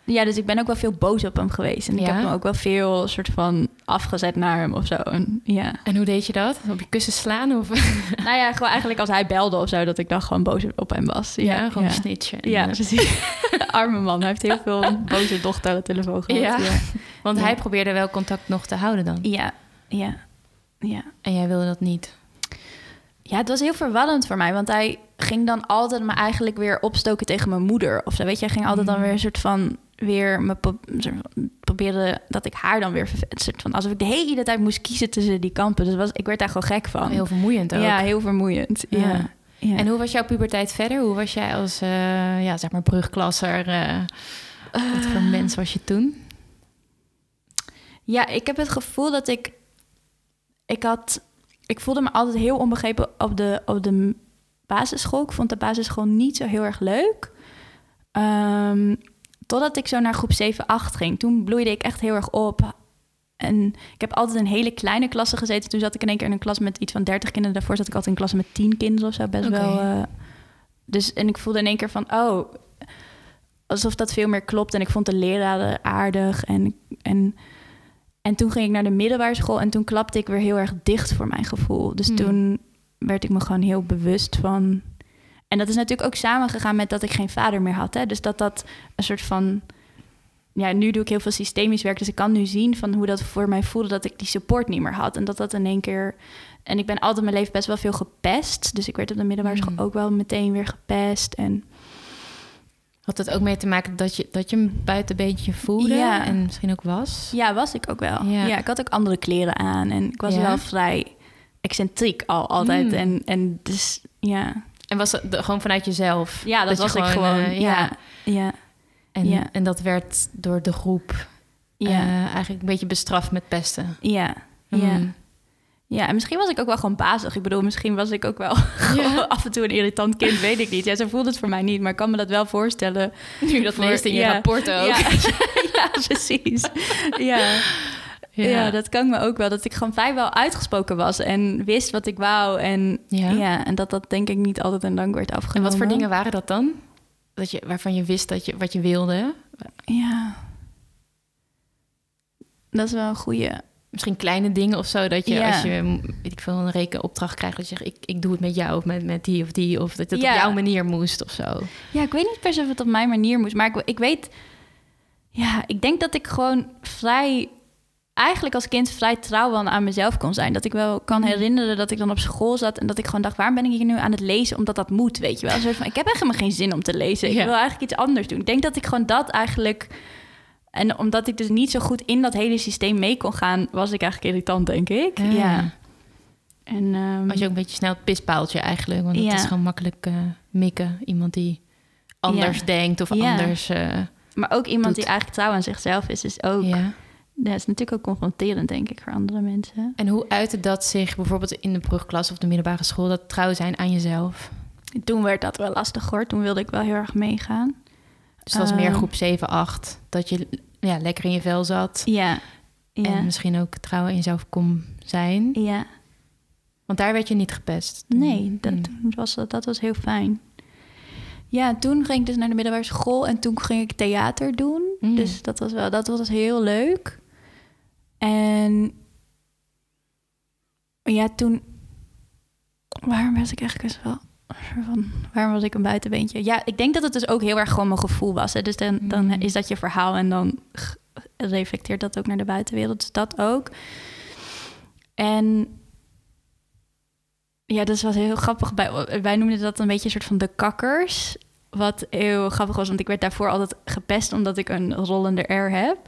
C: Ja, dus ik ben ook wel veel boos op hem geweest. En ik heb me ook wel veel soort van afgezet naar hem of zo. En, ja.
B: En hoe deed je dat? Op je kussen slaan? Of
C: nou ja, gewoon eigenlijk als hij belde of zo, dat ik dan gewoon boos op hem was.
B: ja, gewoon
C: ja.
B: snitchen.
C: Ja, precies. Arme man. Hij heeft heel veel boze dochter aan de telefoon gehad.
B: Ja. Want hij probeerde wel contact nog te houden dan.
C: Ja. Ja. ja.
B: En jij wilde dat niet.
C: Ja, het was heel verwarrend voor mij. Want hij ging dan altijd me eigenlijk weer opstoken tegen mijn moeder. Of zo, weet je. Hij ging altijd dan
B: Mm.
C: weer een soort van... Weer me pro- probeerde dat ik haar dan weer... soort van, alsof ik de hele tijd moest kiezen tussen die kampen. Dus was, ik werd daar gewoon gek van.
B: Heel vermoeiend ook.
C: ja, heel vermoeiend. Ja.
B: Ja.
C: ja.
B: En hoe was jouw puberteit verder? Hoe was jij als, eh, ja, zeg maar, brugklasser? eh, wat voor
C: Eh,
B: mens was je toen?
C: Ja, ik heb het gevoel dat ik... Ik had... Ik voelde me altijd heel onbegrepen op de, op de basisschool. Ik vond de basisschool niet zo heel erg leuk. Ehm, totdat ik zo naar groep 7, 8 ging. Toen bloeide ik echt heel erg op. En ik heb altijd in hele kleine klassen gezeten. Toen zat ik in één keer in een klas met iets van 30 kinderen. Daarvoor zat ik altijd in klassen met 10 kinderen of zo. Best wel. eh, dus, en ik voelde in één keer van, oh, alsof dat veel meer klopt. En ik vond de leraren aardig. En, en, en toen ging ik naar de middelbare school. En toen klapte ik weer heel erg dicht voor mijn gevoel. Dus
B: Hmm.
C: toen werd ik me gewoon heel bewust van. En dat is natuurlijk ook samengegaan met dat ik geen vader meer had. Hè? Dus dat dat een soort van. Ja, nu doe ik heel veel systemisch werk. Dus ik kan nu zien van hoe dat voor mij voelde dat ik die support niet meer had. En dat dat in één keer. En ik ben altijd mijn leven best wel veel gepest. Dus ik werd op de middelbare
B: Hmm.
C: school ook wel meteen weer gepest. En
B: Had het ook mee te maken dat je, dat je een buitenbeentje voelde
C: Ja.
B: en misschien ook was?
C: ja, was ik ook wel.
B: Ja.
C: Ja, ik had ook andere kleren aan. En ik was
B: Ja.
C: wel vrij excentriek al altijd.
B: Hmm.
C: En, en dus ja.
B: En was het de- gewoon vanuit jezelf?
C: Ja, dat, was ik gewoon.
B: eh,
C: ja. ja.
B: En,
C: Ja.
B: en dat werd door de groep
C: Ja.
B: eh, eigenlijk een beetje bestraft met pesten.
C: Ja, ja.
B: Mm.
C: ja, en misschien was ik ook wel gewoon bazig. Ik bedoel, misschien was ik ook wel
B: Ja.
C: af en toe een irritant kind, weet ik niet. Ja, zo voelde het voor mij niet, maar ik kan me dat wel voorstellen.
B: Nu dat
C: Voor-
B: leest in je
C: ja.
B: rapport ook.
C: Ja, ja precies. Ja. Ja. dat kan me ook wel. Dat ik gewoon vrijwel uitgesproken was en wist wat ik wou. En,
B: Ja.
C: ja. en dat dat denk ik niet altijd in dank werd
B: En
C: afgenomen.
B: wat voor dingen waren dat dan? Dat je, waarvan je wist dat je, wat je wilde?
C: Ja. Dat is wel een goeie.
B: Misschien kleine dingen of zo. Dat je
C: Ja.
B: als je weet ik veel, een rekenopdracht krijgt... dat je zegt, ik, ik doe het met jou of met, met die of die. Of dat het op jouw manier moest of zo.
C: Ja, ik weet niet per se of het op mijn manier moest. Maar ik, ik weet... Ja, ik denk dat ik gewoon vrij... Eigenlijk als kind vrij trouw wel aan mezelf kon zijn. Dat ik wel kan herinneren dat ik dan op school zat... en dat ik gewoon dacht, waarom ben ik hier nu aan het lezen? Omdat dat moet, weet je wel. Een soort van, ik heb echt helemaal geen zin om te lezen. Ik
B: Ja.
C: wil eigenlijk iets anders doen. Ik denk dat ik gewoon dat eigenlijk... En omdat ik dus niet zo goed in dat hele systeem mee kon gaan... was ik eigenlijk irritant, denk ik.
B: Ah.
C: Ja. En, ehm,
B: Was je ook een beetje snel het pispaaltje eigenlijk. Want het
C: Ja.
B: is gewoon makkelijk eh, mikken. Iemand die anders denkt of anders... eh,
C: Maar ook iemand
B: doet.
C: die eigenlijk trouw aan zichzelf is, is ook...
B: ja.
C: Ja, is natuurlijk ook confronterend, denk ik, voor andere mensen.
B: En hoe uitte dat zich bijvoorbeeld in de brugklas of de middelbare school... dat trouw zijn aan jezelf?
C: Toen werd dat wel lastig hoor. Toen wilde ik wel heel erg meegaan.
B: Dus het was meer
C: Ehm.
B: groep 7, 8. Dat je ja, lekker in je vel zat.
C: Ja, ja,
B: En misschien ook trouw in jezelf kon zijn.
C: ja.
B: Want daar werd je niet gepest.
C: Nee, dat,
B: Mm.
C: toen was, dat was heel fijn. Ja, toen ging ik dus naar de middelbare school en toen ging ik theater doen.
B: Mm.
C: Dus dat was wel, dat was heel leuk. En ja, toen. Waarom was ik eigenlijk eens wel. Van, waarom was ik een buitenbeentje? Ja, ik denk dat het dus ook heel erg gewoon mijn gevoel was. Hè? Dus dan, dan
B: Mm.
C: is dat je verhaal en dan reflecteert dat ook naar de buitenwereld. Dus dat ook. En ja, dat was heel grappig. Bij, wij noemden dat een beetje een soort van de kakkers. Wat heel grappig was, want ik werd daarvoor altijd gepest omdat ik een rollende R heb.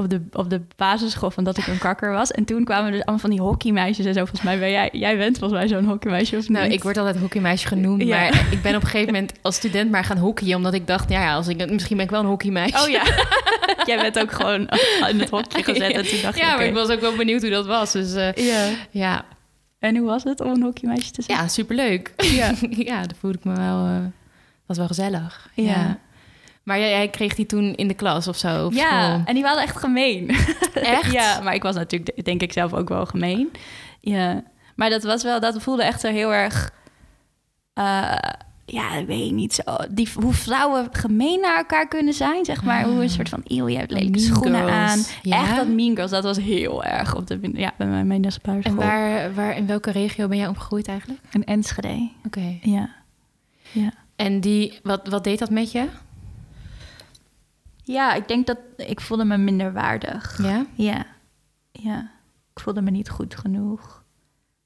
C: Op de, op de basisschool van dat ik een kakker was. En toen kwamen dus allemaal van die hockeymeisjes en zo. Volgens mij ben jij, jij bent volgens mij zo'n hockeymeisje of
B: Nou,
C: niet?
B: ik word altijd hockeymeisje genoemd.
C: Ja.
B: Maar ik ben op een gegeven moment als student maar gaan hockeyen. Omdat ik dacht, ja, ja als ik, misschien ben ik wel een hockeymeisje.
C: Oh ja, jij bent ook gewoon in het hokje gezet. En toen dacht
B: Ja,
C: ik,
B: maar ik was ook wel benieuwd hoe dat was. Dus eh,
C: Ja.
B: ja,
C: En hoe was het om een hockeymeisje te zijn?
B: ja, superleuk. Ja, ja dat voelde ik me wel... eh was wel gezellig. Ja.
C: Ja.
B: Maar jij, jij kreeg die toen in de klas of zo?
C: Ja,
B: school?
C: en die waren echt gemeen.
B: Echt?
C: ja, maar ik was natuurlijk, denk ik zelf ook wel gemeen. Ja, maar dat was wel, dat voelde echt zo heel erg. eh, ja, ik weet niet zo. Die, hoe vrouwen gemeen naar elkaar kunnen zijn, zeg maar. Hoe een soort van, eeuw, je hebt lelijke schoenen
B: girls.
C: aan.
B: Ja?
C: Echt dat mean girls, dat was heel erg op de, ja, bij mijn middelbare.
B: En waar, waar, in welke regio ben jij opgegroeid eigenlijk?
C: Een Enschede,
B: Oké.
C: ja. Ja.
B: En die, wat, wat deed dat met je?
C: Ja, ik denk dat ik voelde me minder waardig.
B: Ja?
C: Ja, ja. Ik voelde me niet goed genoeg.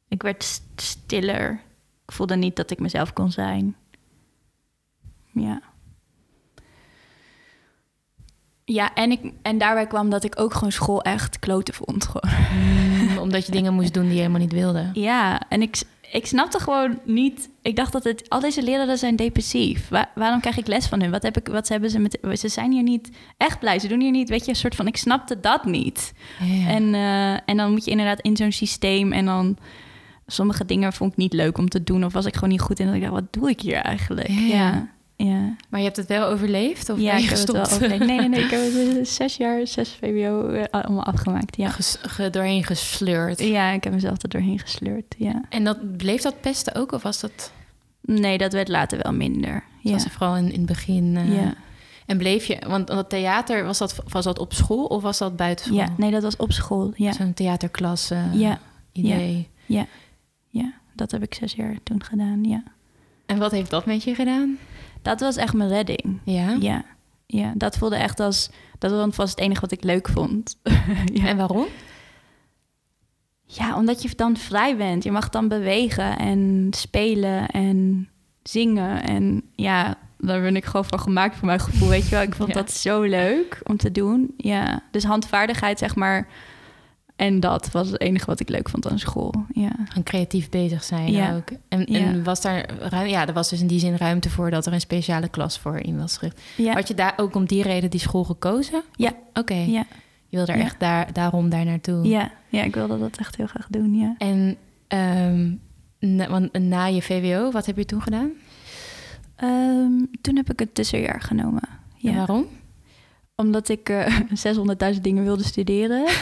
C: Ik werd st- stiller. Ik voelde niet dat ik mezelf kon zijn. Ja. Ja, en, ik, en daarbij kwam dat ik ook gewoon school echt kloten vond. Gewoon.
B: Mm, omdat je dingen moest doen die je helemaal niet wilde.
C: Ja, en ik, ik snapte gewoon niet. Ik dacht dat het al deze leraren zijn depressief. Wa- waarom krijg ik les van hun? Wat heb ik? Wat hebben ze met? Ze zijn hier niet echt blij. Ze doen hier niet. Weet je, een soort van. Ik snapte dat niet.
B: Ja.
C: En, eh, en dan moet je inderdaad in zo'n systeem en dan sommige dingen vond ik niet leuk om te doen of was ik gewoon niet goed in. Dat ik dacht, wat doe ik hier eigenlijk?
B: Ja.
C: Ja, ja.
B: Maar je hebt het wel overleefd? Of
C: ja, ik heb het wel overleefd. Nee, nee, nee. Ik heb het zes jaar, zes VWO eh, allemaal afgemaakt. Ja.
B: Ges- ge- doorheen gesleurd.
C: ja, ik heb mezelf er doorheen gesleurd. Ja.
B: En dat, bleef dat pesten ook? Of was dat...
C: Nee, dat werd later wel minder. Ja.
B: was vooral in, in het begin... eh,
C: ja.
B: En bleef je... Want dat theater, was dat, was dat op school of was dat buiten school?
C: ja, nee, dat was op school. Ja,
B: Zo'n theaterklas eh,
C: ja,
B: idee.
C: ja. Dat heb ik zes jaar toen gedaan, ja.
B: En wat heeft dat met je gedaan?
C: Dat was echt mijn redding.
B: Ja?
C: Ja, ja. Dat voelde echt als... Dat was het enige wat ik leuk vond. ja.
B: En waarom?
C: Ja, omdat je dan vrij bent. Je mag dan bewegen en spelen en zingen. En ja, daar ben ik gewoon van gemaakt voor mijn gevoel. Weet je wel, ik vond
B: Ja.
C: dat zo leuk om te doen. Ja, dus handvaardigheid, zeg maar. En dat was het enige wat ik leuk vond aan school. Ja,
B: Gewoon creatief bezig zijn
C: Ja.
B: ook. En,
C: Ja.
B: en was daar ruim, ja, er was dus in die zin ruimte voor dat er een speciale klas voor in was gericht.
C: ja,
B: Had je daar ook om die reden die school gekozen?
C: Ja.
B: Oké.
C: ja,
B: Je wilde er echt daar, daarom daar naartoe.
C: ja, ja. Ik wilde dat echt heel graag doen, ja.
B: En ehm, na, want na je VWO, wat heb je toen gedaan?
C: Ehm, toen heb ik het tussenjaar genomen.
B: En
C: Ja.
B: waarom?
C: Omdat ik eh 600.000 dingen wilde studeren.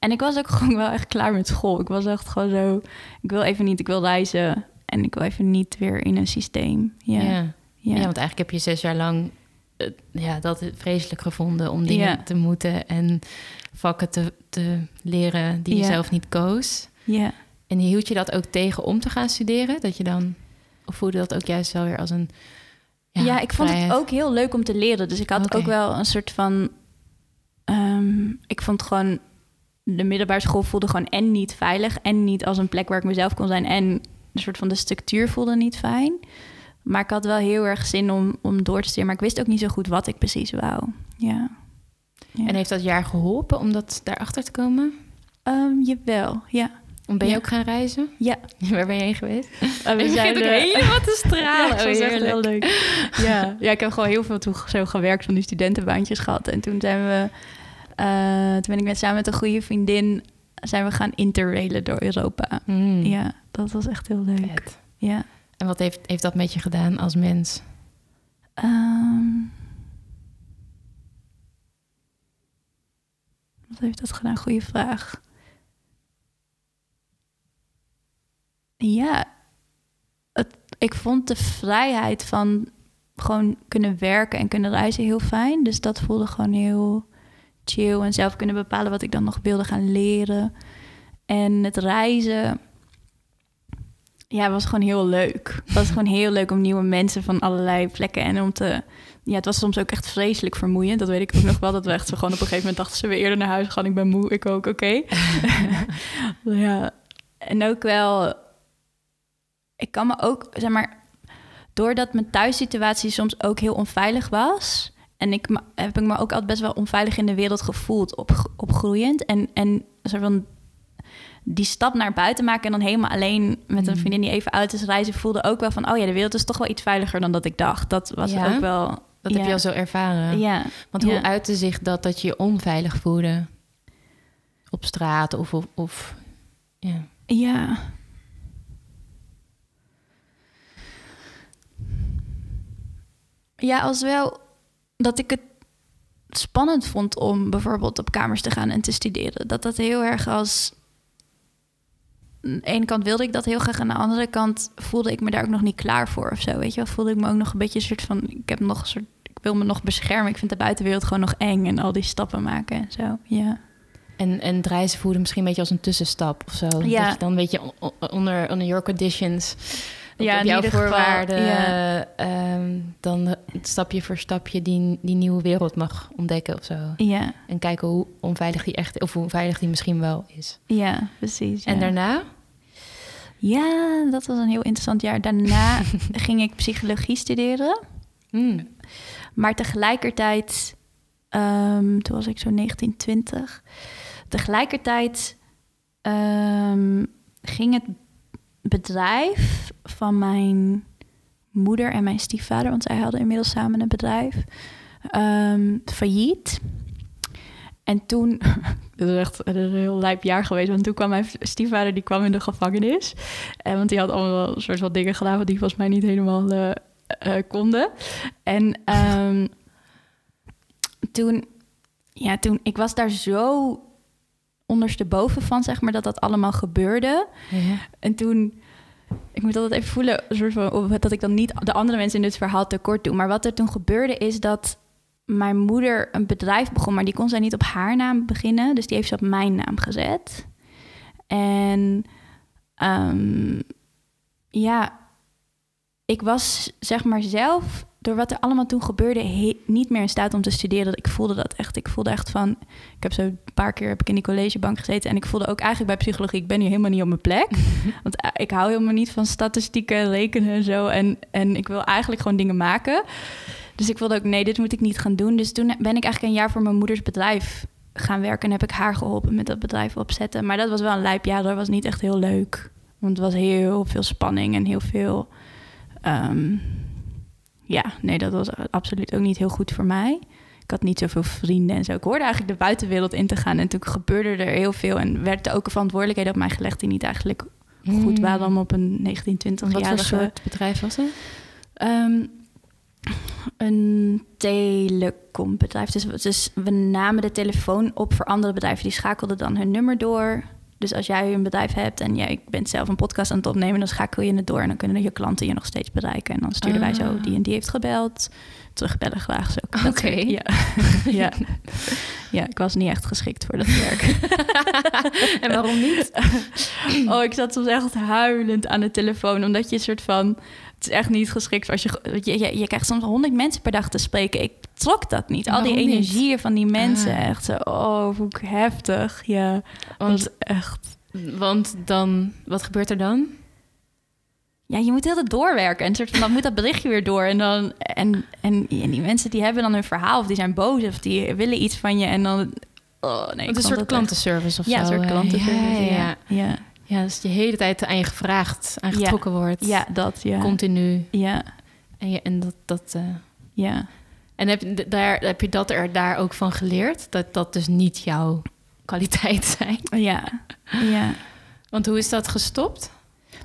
C: en ik was ook gewoon wel echt klaar met school. Ik was echt gewoon zo... Ik wil even niet, ik wil reizen. En ik wil even niet weer in een systeem. Ja, ja.
B: ja. Ja, want eigenlijk heb je zes jaar lang eh, ja, dat vreselijk gevonden om dingen
C: Ja.
B: te moeten en vakken te, te leren die je
C: Ja.
B: zelf niet koos.
C: ja.
B: En hield je dat ook tegen om te gaan studeren? Dat je dan, of voelde dat ook juist wel weer als een.
C: Ja, ik vond het ook heel leuk om te leren. Dus ik had ook wel een soort van... ehm, ik vond gewoon... De middelbare school voelde gewoon en niet veilig... en niet als een plek waar ik mezelf kon zijn... en een soort van de structuur voelde niet fijn. Maar ik had wel heel erg zin om, om door te studeren. Maar ik wist ook niet zo goed wat ik precies wou. Ja. ja.
B: En heeft dat jaar geholpen om dat daarachter te komen?
C: Ehm, jawel, ja.
B: Om ben je
C: Ja.
B: ook gaan reizen?
C: Ja.
B: Waar ben je heen geweest? Ik begin ook helemaal te stralen.
C: Ja,
B: Oh,
C: echt heel
B: heerlijk.
C: leuk. Ja. ja, ik heb gewoon heel veel toen zo gewerkt van die studentenbaantjes gehad. En toen zijn we, toen ben ik met samen met een goede vriendin, zijn we gaan interrailen door Europa.
B: Mm,
C: Ja, dat was echt heel leuk.
B: vet.
C: Ja.
B: En wat heeft, heeft dat met je gedaan als mens?
C: Ehm, wat heeft dat gedaan? Goeie vraag. Ja, het, ik vond de vrijheid van gewoon kunnen werken en kunnen reizen heel fijn. Dus dat voelde gewoon heel chill en zelf kunnen bepalen wat ik dan nog wilde gaan leren. En het reizen, ja, was gewoon heel leuk. Het was gewoon heel leuk om nieuwe mensen van allerlei plekken en om te... Ja, het was soms ook echt vreselijk vermoeiend. Dat weet ik ook nog wel. Dat we echt zo gewoon op een gegeven moment dachten... ze we eerder naar huis gaan? Ik ben moe, ik ook, oké. ja, en ook wel... Ik kan me ook, zeg maar... Doordat mijn thuissituatie soms ook heel onveilig was... en ik heb ik me ook altijd best wel onveilig in de wereld gevoeld... Op, opgroeiend. En, en soort van die stap naar buiten maken en dan helemaal alleen met een
B: Mm.
C: vriendin die even oud is reizen, voelde ook wel van, oh ja, de wereld is toch wel iets veiliger dan dat ik dacht. Dat was
B: Ja?
C: ook wel.
B: Dat
C: ja.
B: heb je al zo ervaren.
C: Ja,
B: Want hoe uitte zich dat dat je je onveilig voelde? Op straat of... of, of ja.
C: ja. Ja, als wel dat ik het spannend vond om bijvoorbeeld op kamers te gaan en te studeren. Dat dat heel erg als... Aan de ene kant wilde ik dat heel graag. Aan de andere kant voelde ik me daar ook nog niet klaar voor of zo. Weet je wel, voelde ik me ook nog een beetje een soort van... Ik heb nog een soort... Ik wil me nog beschermen. Ik vind de buitenwereld gewoon nog eng. En al die stappen maken en zo. Ja.
B: En, en het reizen voelde misschien een beetje als een tussenstap of zo.
C: Ja.
B: Dat je dan weet je on- on- onder, onder your conditions...
C: Ja,
B: op jouw
C: geval,
B: voorwaarden,
C: ja.
B: dan stapje voor stapje die, die nieuwe wereld mag ontdekken of zo.
C: Ja,
B: En kijken hoe onveilig die echt, of hoe veilig die misschien wel is.
C: ja precies.
B: En
C: ja.
B: daarna?
C: Ja, dat was een heel interessant jaar. Daarna ging ik psychologie studeren.
B: Hmm.
C: Maar tegelijkertijd, ehm, toen was ik zo 19, 20. Tegelijkertijd ehm, ging het bedrijf van mijn moeder en mijn stiefvader, want zij hadden inmiddels samen een bedrijf, ehm, failliet. En toen, dat is echt een heel lijp jaar geweest, want toen kwam mijn stiefvader die kwam in de gevangenis. En want die had allemaal een soort van dingen gedaan wat die volgens mij niet helemaal uh, uh, konden. En um, toen, ja, toen, ik was daar zo ondersteboven van, zeg maar, dat dat allemaal gebeurde.
B: Ja.
C: En toen, ik moet altijd even voelen, soort van, dat ik dan niet de andere mensen in dit verhaal tekort doe. Maar wat er toen gebeurde is dat mijn moeder een bedrijf begon, maar die kon zij niet op haar naam beginnen. Dus die heeft ze op mijn naam gezet. En um, ja, ik was zeg maar zelf door wat er allemaal toen gebeurde, niet meer in staat om te studeren. Ik voelde dat echt. Ik voelde echt van. Ik heb zo een paar keer heb ik in die collegebank gezeten. En ik voelde ook eigenlijk bij psychologie, ik ben hier helemaal niet op mijn plek. Want eh, ik hou helemaal niet van statistieken, rekenen en zo. En, en ik wil eigenlijk gewoon dingen maken. Dus ik wilde ook, nee, dit moet ik niet gaan doen. Dus toen ben ik eigenlijk een jaar voor mijn moeders bedrijf gaan werken. En heb ik haar geholpen met dat bedrijf opzetten. Maar dat was wel een lijp jaar. Dat was niet echt heel leuk. Want het was heel veel spanning en heel veel. Um, ja, nee, dat was absoluut ook niet heel goed voor mij. Ik had niet zoveel vrienden en zo. Ik hoorde eigenlijk de buitenwereld in te gaan. En toen gebeurde er heel veel. En werd er ook een verantwoordelijkheid op mij gelegd... die niet eigenlijk goed hmm. waren om op een 19, 20-jarige...
B: Wat voor soort bedrijf was het?
C: Um, een telecombedrijf. Dus, dus we namen de telefoon op voor andere bedrijven. Die schakelden dan hun nummer door dus als jij een bedrijf hebt en jij bent zelf een podcast aan het opnemen, dan schakel je het door en dan kunnen je klanten je nog steeds bereiken. En dan sturen wij zo, ah. die en die heeft gebeld. Terugbellen graag zo.
B: Oké.
C: Ja. ja. ja, ik was niet echt geschikt voor dat werk.
B: en waarom niet?
C: oh, ik zat soms echt huilend aan de telefoon, omdat je een soort van het is echt niet geschikt als je, je, je, je krijgt soms honderd mensen per dag te spreken. Ik trok dat niet. Al die energieën van die mensen, ah. echt zo, oh, hoe heftig. Ja, want echt.
B: Want dan, wat gebeurt er dan?
C: Ja, je moet heel het doorwerken. En soort van, dan moet dat berichtje weer door. En dan en, en, en die mensen die hebben dan hun verhaal, of die zijn boos, of die willen iets van je. En dan. Oh nee.
B: Het is een soort klantenservice of
C: ja,
B: zo.
C: Ja, een soort klantenservice. ja. ja.
B: ja. Ja, dus je hele tijd aan je gevraagd, aangetrokken wordt.
C: Ja, dat, ja.
B: Continu.
C: Ja.
B: En, je, en dat... dat uh...
C: Ja.
B: En heb, daar, heb je dat er daar ook van geleerd? Dat dat dus niet jouw kwaliteit zijn?
C: Ja, ja.
B: Want hoe is dat gestopt?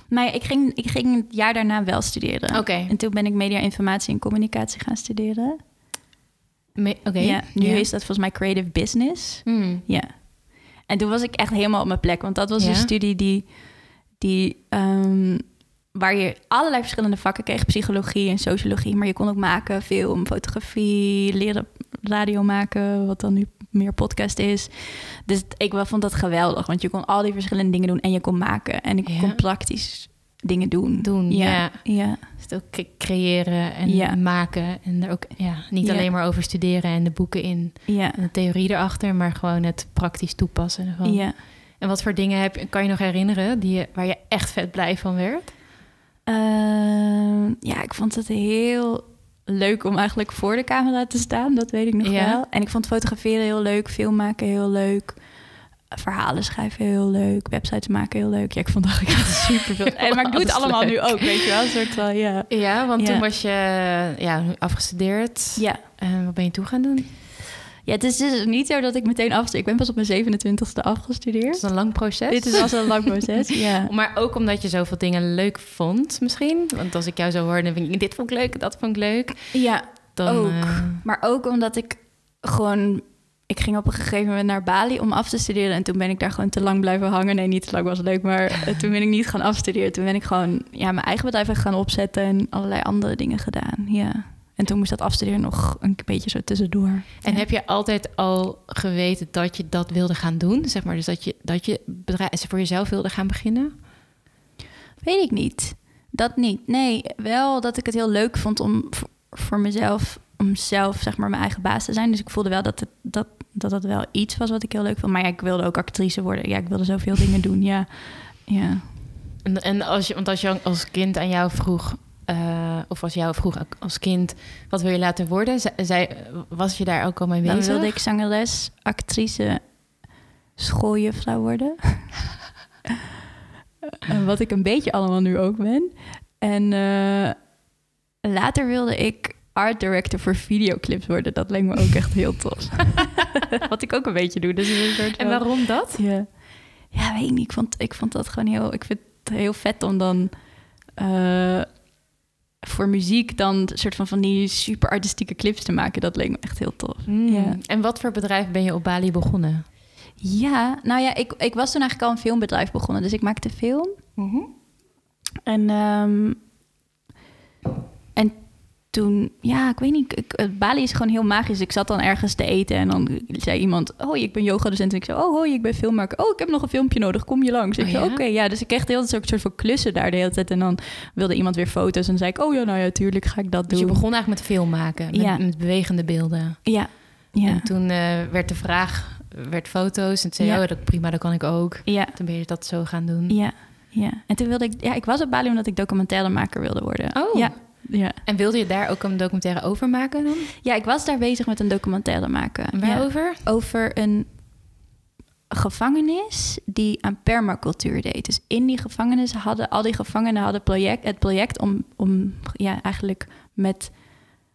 C: Maar ik ging, ik ging het jaar daarna wel studeren.
B: Oké.
C: En toen ben ik media, informatie en communicatie gaan studeren.
B: Oké.
C: Ja, nu is dat volgens mij creative business.
B: Mm.
C: Ja. En toen was ik echt helemaal op mijn plek. Want dat was een studie die, die um, waar je allerlei verschillende vakken kreeg. Psychologie en sociologie. Maar je kon ook maken, film, fotografie, leren radio maken. Wat dan nu meer podcast is. Dus ik vond dat geweldig. Want je kon al die verschillende dingen doen en je kon maken. En ik kon praktisch dingen doen.
B: Doen, ja.
C: ja.
B: Dus ook creëren en maken. En er ook ja, niet alleen maar over studeren en de boeken in.
C: Ja.
B: En de theorie erachter, maar gewoon het praktisch toepassen ervan.
C: Ja.
B: En wat voor dingen heb, kan je nog herinneren die je, waar je echt vet blij van werd?
C: Uh, ja, ik vond het heel leuk om eigenlijk voor de camera te staan. Dat weet ik nog wel. En ik vond fotograferen heel leuk, film maken heel leuk verhalen schrijven heel leuk, websites maken heel leuk. Ja, ik vond dat ik super veel. En, maar ik doe het allemaal nu ook, weet je wel, een soort van ja.
B: Ja, want toen was je ja afgestudeerd.
C: Ja.
B: En wat ben je toe gaan doen?
C: Ja, het is dus niet zo dat ik meteen afstudeer. Ik ben pas op mijn 27ste afgestudeerd. Het
B: is een lang proces.
C: Dit is al een lang proces, ja.
B: Maar ook omdat je zoveel dingen leuk vond misschien. Want als ik jou zo hoor, dan denk ik, dit vond ik leuk, dat vond ik leuk.
C: Ja, dan, ook. Uh... Maar ook omdat ik gewoon ik ging op een gegeven moment naar Bali om af te studeren. En toen ben ik daar gewoon te lang blijven hangen. Nee, niet te lang was leuk, maar eh, toen ben ik niet gaan afstuderen. Toen ben ik gewoon ja, mijn eigen bedrijf gaan opzetten en allerlei andere dingen gedaan. Ja. En toen moest dat afstuderen nog een beetje zo tussendoor.
B: En heb je altijd al geweten dat je dat wilde gaan doen? Zeg maar, dus dat je, dat je bedrijf voor jezelf wilde gaan beginnen?
C: Weet ik niet. Dat niet. Nee, wel dat ik het heel leuk vond om voor mezelf om zelf zeg maar mijn eigen baas te zijn. Dus ik voelde wel dat het, dat, dat dat wel iets was wat ik heel leuk vond. Maar ja, ik wilde ook actrice worden. Ja, ik wilde zoveel dingen doen. Ja, ja.
B: En, en als je, want als je als kind aan jou vroeg, uh, of als jou vroeg als kind, wat wil je laten worden? Zij, was je daar ook al mee bezig?
C: Dan wilde ik zangeres, actrice, schooljuffrouw worden. En wat ik een beetje allemaal nu ook ben. En eh, later wilde ik art director voor videoclips worden. Dat leek me ook echt heel tof. wat ik ook een beetje doe. Dus een soort
B: En
C: van-
B: waarom dat?
C: Ja, ja weet ik niet. Ik vond, ik vond dat gewoon heel... Ik vind het heel vet om dan... eh, voor muziek dan een soort van van die super artistieke clips te maken. Dat leek me echt heel tof.
B: Hmm.
C: Ja.
B: En wat voor bedrijf ben je op Bali begonnen?
C: Ja, nou ja, ik, ik was toen eigenlijk al een filmbedrijf begonnen. Dus ik maakte film. En, ehm, en toen, ja, ik weet niet, ik, eh, Bali is gewoon heel magisch. Ik zat dan ergens te eten en dan zei iemand, oh, ik ben yogadocent. En ik zei, oh, hoi, ik ben filmmaker. Oh, ik heb nog een filmpje nodig, kom je langs? Ik
B: Oh,
C: zei,
B: ja?
C: oké, ja. Dus ik kreeg de hele tijd een soort van klussen daar de hele tijd. En dan wilde iemand weer foto's en dan zei ik, oh ja, nou ja, tuurlijk ga ik dat
B: Dus
C: doen.
B: je begon eigenlijk met film maken, met,
C: Ja.
B: met bewegende beelden.
C: Ja, ja,
B: En toen eh, werd de vraag, werd foto's. En toen zei
C: Ja.
B: oh, dat, prima, dat kan ik ook.
C: ja,
B: Toen ben je dat zo gaan doen.
C: ja, ja. En toen wilde ik, ja, ik was op Bali omdat ik documentairemaker wilde worden.
B: Oh.
C: Ja, ja.
B: En wilde je daar ook een documentaire over maken dan?
C: Ja, ik was daar bezig met een documentaire maken. Ja.
B: waarover?
C: Over een gevangenis die aan permacultuur deed. Dus in die gevangenis hadden al die gevangenen hadden project, het project om, om ja, eigenlijk met.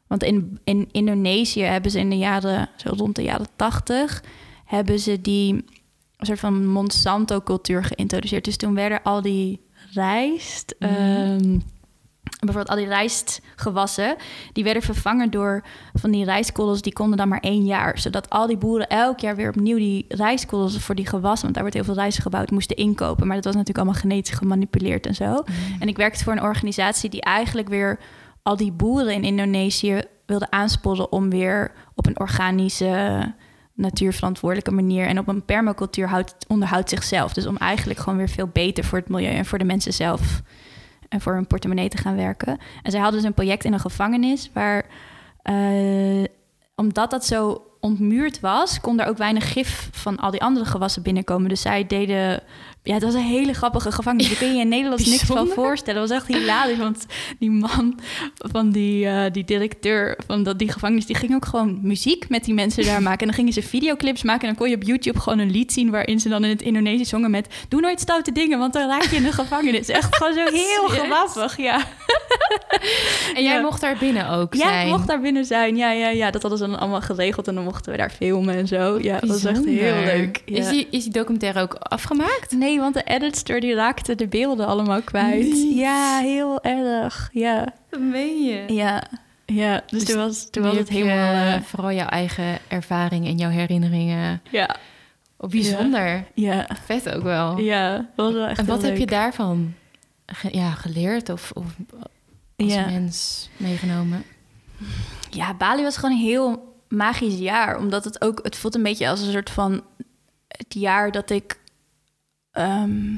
C: Want in, in Indonesië hebben ze in de jaren, zo rond de jaren tachtig, hebben ze die een soort van Monsanto-cultuur geïntroduceerd. Dus toen werden al die rijst.
B: Mhm.
C: ehm, bijvoorbeeld al die rijstgewassen, die werden vervangen door van die rijstkorrels, die konden dan maar één jaar. Zodat al die boeren elk jaar weer opnieuw die rijstkorrels voor die gewassen, want daar wordt heel veel rijst gebouwd, moesten inkopen. Maar dat was natuurlijk allemaal genetisch gemanipuleerd en zo. En ik werkte voor een organisatie die eigenlijk weer al die boeren in Indonesië wilde aansporen om weer op een organische, natuurverantwoordelijke manier en op een permacultuur houdt, onderhoudt zichzelf. Dus om eigenlijk gewoon weer veel beter voor het milieu en voor de mensen zelf en voor hun portemonnee te gaan werken. En zij hadden dus een project in een gevangenis waar, eh, omdat dat zo ontmuurd was, kon er ook weinig gif van al die andere gewassen binnenkomen. Dus zij deden. Ja, het was een hele grappige gevangenis. Daar kun je in Nederland niks van voorstellen. Het was echt hilarisch, want die man van die, eh, die directeur van dat, die gevangenis... die ging ook gewoon muziek met die mensen daar maken. En dan gingen ze videoclips maken en dan kon je op YouTube gewoon een lied zien... waarin ze dan in het Indonesisch zongen met... doe nooit stoute dingen, want dan raak je in de gevangenis. Echt gewoon zo heel grappig, ja.
B: En jij
C: Ja.
B: mocht daar binnen ook
C: Ja,
B: zijn.
C: ik mocht daar binnen zijn. Ja, ja, ja, dat hadden ze dan allemaal geregeld en dan mochten we daar filmen en zo. Ja, dat was echt heel leuk. Ja.
B: Is, die, is die documentaire ook afgemaakt?
C: Nee, want de editor die raakte de beelden allemaal kwijt.
B: Niet.
C: Ja, heel erg. Ja,
B: Dat meen je.
C: ja, ja. Dus,
B: Dus
C: toen was, toen was het helemaal... eh,
B: vooral jouw eigen ervaring en jouw herinneringen.
C: ja,
B: Oh, bijzonder.
C: ja,
B: Vet ook wel.
C: ja. Was wel echt
B: en wat heb je daarvan ge- ja, geleerd of, of als
C: Ja.
B: mens meegenomen?
C: Ja, Bali was gewoon een heel magisch jaar. Omdat het ook... Het voelt een beetje als een soort van... Het jaar dat ik... ehm,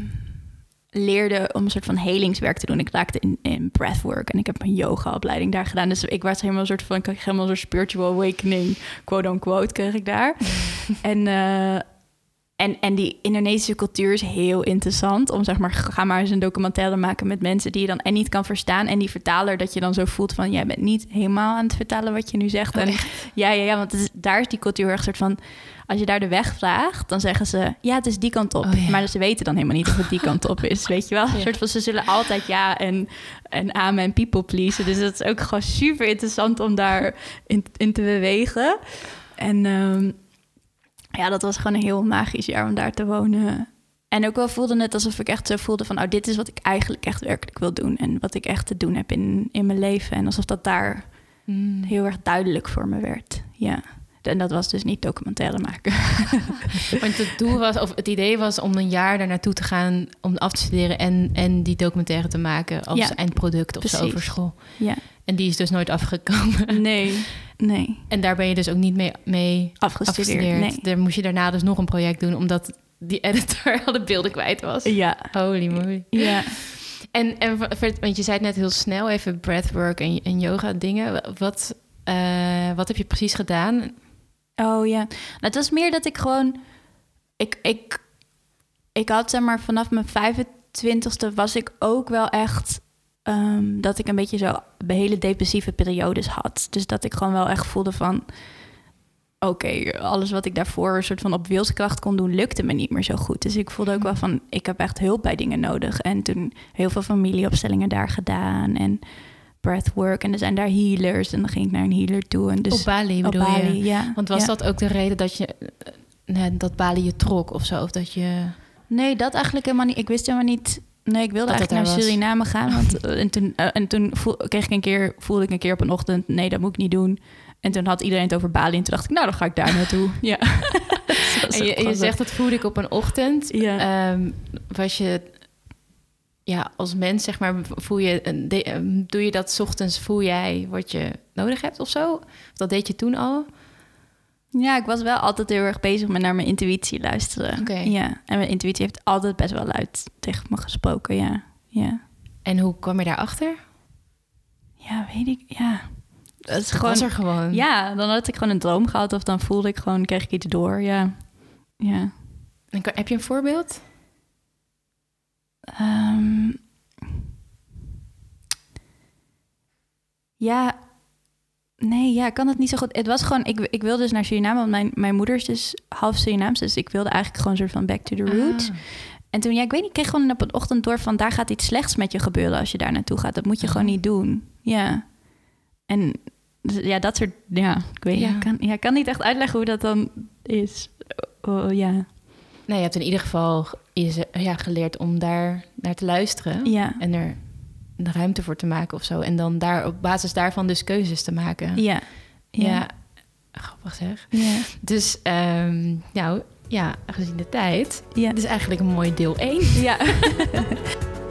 C: leerde om een soort van helingswerk te doen. Ik raakte in, in breathwork en ik heb een yogaopleiding daar gedaan. Dus ik was helemaal een soort van... Ik kreeg helemaal een soort spiritual awakening, quote-unquote, kreeg ik daar. en... eh, en, en die Indonesische cultuur is heel interessant. Om zeg maar, ga maar eens een documentaire maken met mensen die je dan en niet kan verstaan. En die vertaler dat je dan zo voelt van, jij bent niet helemaal aan het vertalen wat je nu zegt.
B: Oh,
C: en, ja, ja, ja, want is- daar is die cultuur heel erg soort van, als je daar de weg vraagt, dan zeggen ze, ja, het is die kant op.
B: Oh, ja.
C: Maar ze weten dan helemaal niet of het die kant op is, weet je wel? Een
B: Ja.
C: soort van, ze zullen altijd ja en, en amen en people pleasen. Dus dat is ook gewoon super interessant om daar in, in te bewegen. En ehm, ja, dat was gewoon een heel magisch jaar om daar te wonen. En ook wel voelde het alsof ik echt zo voelde van... oh, dit is wat ik eigenlijk echt werkelijk wil doen... en wat ik echt te doen heb in, in mijn leven. En alsof dat daar
B: Mm.
C: heel erg duidelijk voor me werd. Ja. En dat was dus niet documentaire maken.
B: Want het doel was, of het idee was om een jaar daar naartoe te gaan om af te studeren en, en die documentaire te maken als
C: Ja,
B: eindproduct of zo over school.
C: ja.
B: En die is dus nooit afgekomen.
C: Nee, nee.
B: En daar ben je dus ook niet mee, mee
C: Afgestudeerd,
B: afgestudeerd.
C: nee.
B: Daar moest je daarna dus nog een project doen, omdat die editor al de beelden kwijt was.
C: Ja,
B: Holy moly.
C: ja.
B: En, en want je zei het net heel snel, even breathwork en, en yoga dingen. Wat, eh, wat heb je precies gedaan?
C: Oh ja. Nou, het was meer dat ik gewoon... Ik, ik, ik had zeg maar vanaf mijn 25ste was ik ook wel echt... ehm, dat ik een beetje zo hele depressieve periodes had. Dus dat ik gewoon wel echt voelde van... oké, alles wat ik daarvoor een soort van op wilskracht kon doen, lukte me niet meer zo goed. Dus ik voelde ook wel van, ik heb echt hulp bij dingen nodig. En toen heel veel familieopstellingen daar gedaan en breathwork. En er zijn daar healers en dan ging ik naar een healer toe. En dus
B: op Bali
C: op
B: bedoel je?
C: Bali, ja.
B: Want was
C: ja.
B: dat ook de reden dat je eh, nee, dat Bali je trok of zo? Of dat je.
C: Nee, dat eigenlijk helemaal niet. Ik wist helemaal niet. Nee, ik wilde
B: Dat
C: eigenlijk naar
B: was.
C: Suriname gaan. Want, eh, en toen, eh, en toen voel, kreeg ik een keer, voelde ik een keer op een ochtend... nee, dat moet ik niet doen. En toen had iedereen het over Bali. En toen dacht ik, nou, dan ga ik daar naartoe. Ja.
B: En je, je zegt dat voelde ik op een ochtend.
C: Ja.
B: Ehm, was je ja, als mens, zeg maar, voel je, een- de- ehm, doe je dat 's ochtends, voel jij wat je nodig hebt of zo? Of dat deed je toen al?
C: Ja, ik was wel altijd heel erg bezig met naar mijn intuïtie luisteren.
B: Oké.
C: Ja, en mijn intuïtie heeft altijd best wel luid tegen me gesproken, ja. Ja,
B: En hoe kwam je daarachter?
C: ja weet ik, ja. Het is
B: Gewoon,
C: gewoon...
B: was er gewoon.
C: Ja, dan had ik gewoon een droom gehad of dan voelde ik gewoon, kreeg ik iets door, ja. Ja.
B: En kan- heb je een voorbeeld?
C: Ehm, ja, nee, ja, ik kan het niet zo goed. Het was gewoon, ik, ik wilde dus naar Suriname, want mijn, mijn moeder is dus half Surinaams. Dus ik wilde eigenlijk gewoon een soort van back to the roots.
B: Ah.
C: En toen, ja, ik weet niet, ik kreeg gewoon op een ochtend door van... daar gaat iets slechts met je gebeuren als je daar naartoe gaat. Dat moet je
B: Oh.
C: gewoon niet doen. Ja. En dus, ja, dat soort, ja, ik weet
B: Ja.
C: ja. Ik kan, ja, ik kan niet echt uitleggen hoe dat dan is. Oh, ja.
B: Nee, je hebt in ieder geval je, ja, geleerd om daar naar te luisteren.
C: Ja.
B: En er de ruimte voor te maken of zo. En dan daar op basis daarvan dus keuzes te maken.
C: Ja.
B: Ja. Grappig zeg.
C: Ja.
B: Dus, ehm, nou ja, gezien de tijd.
C: Ja.
B: Dit is eigenlijk een mooi deel 1.
C: ja.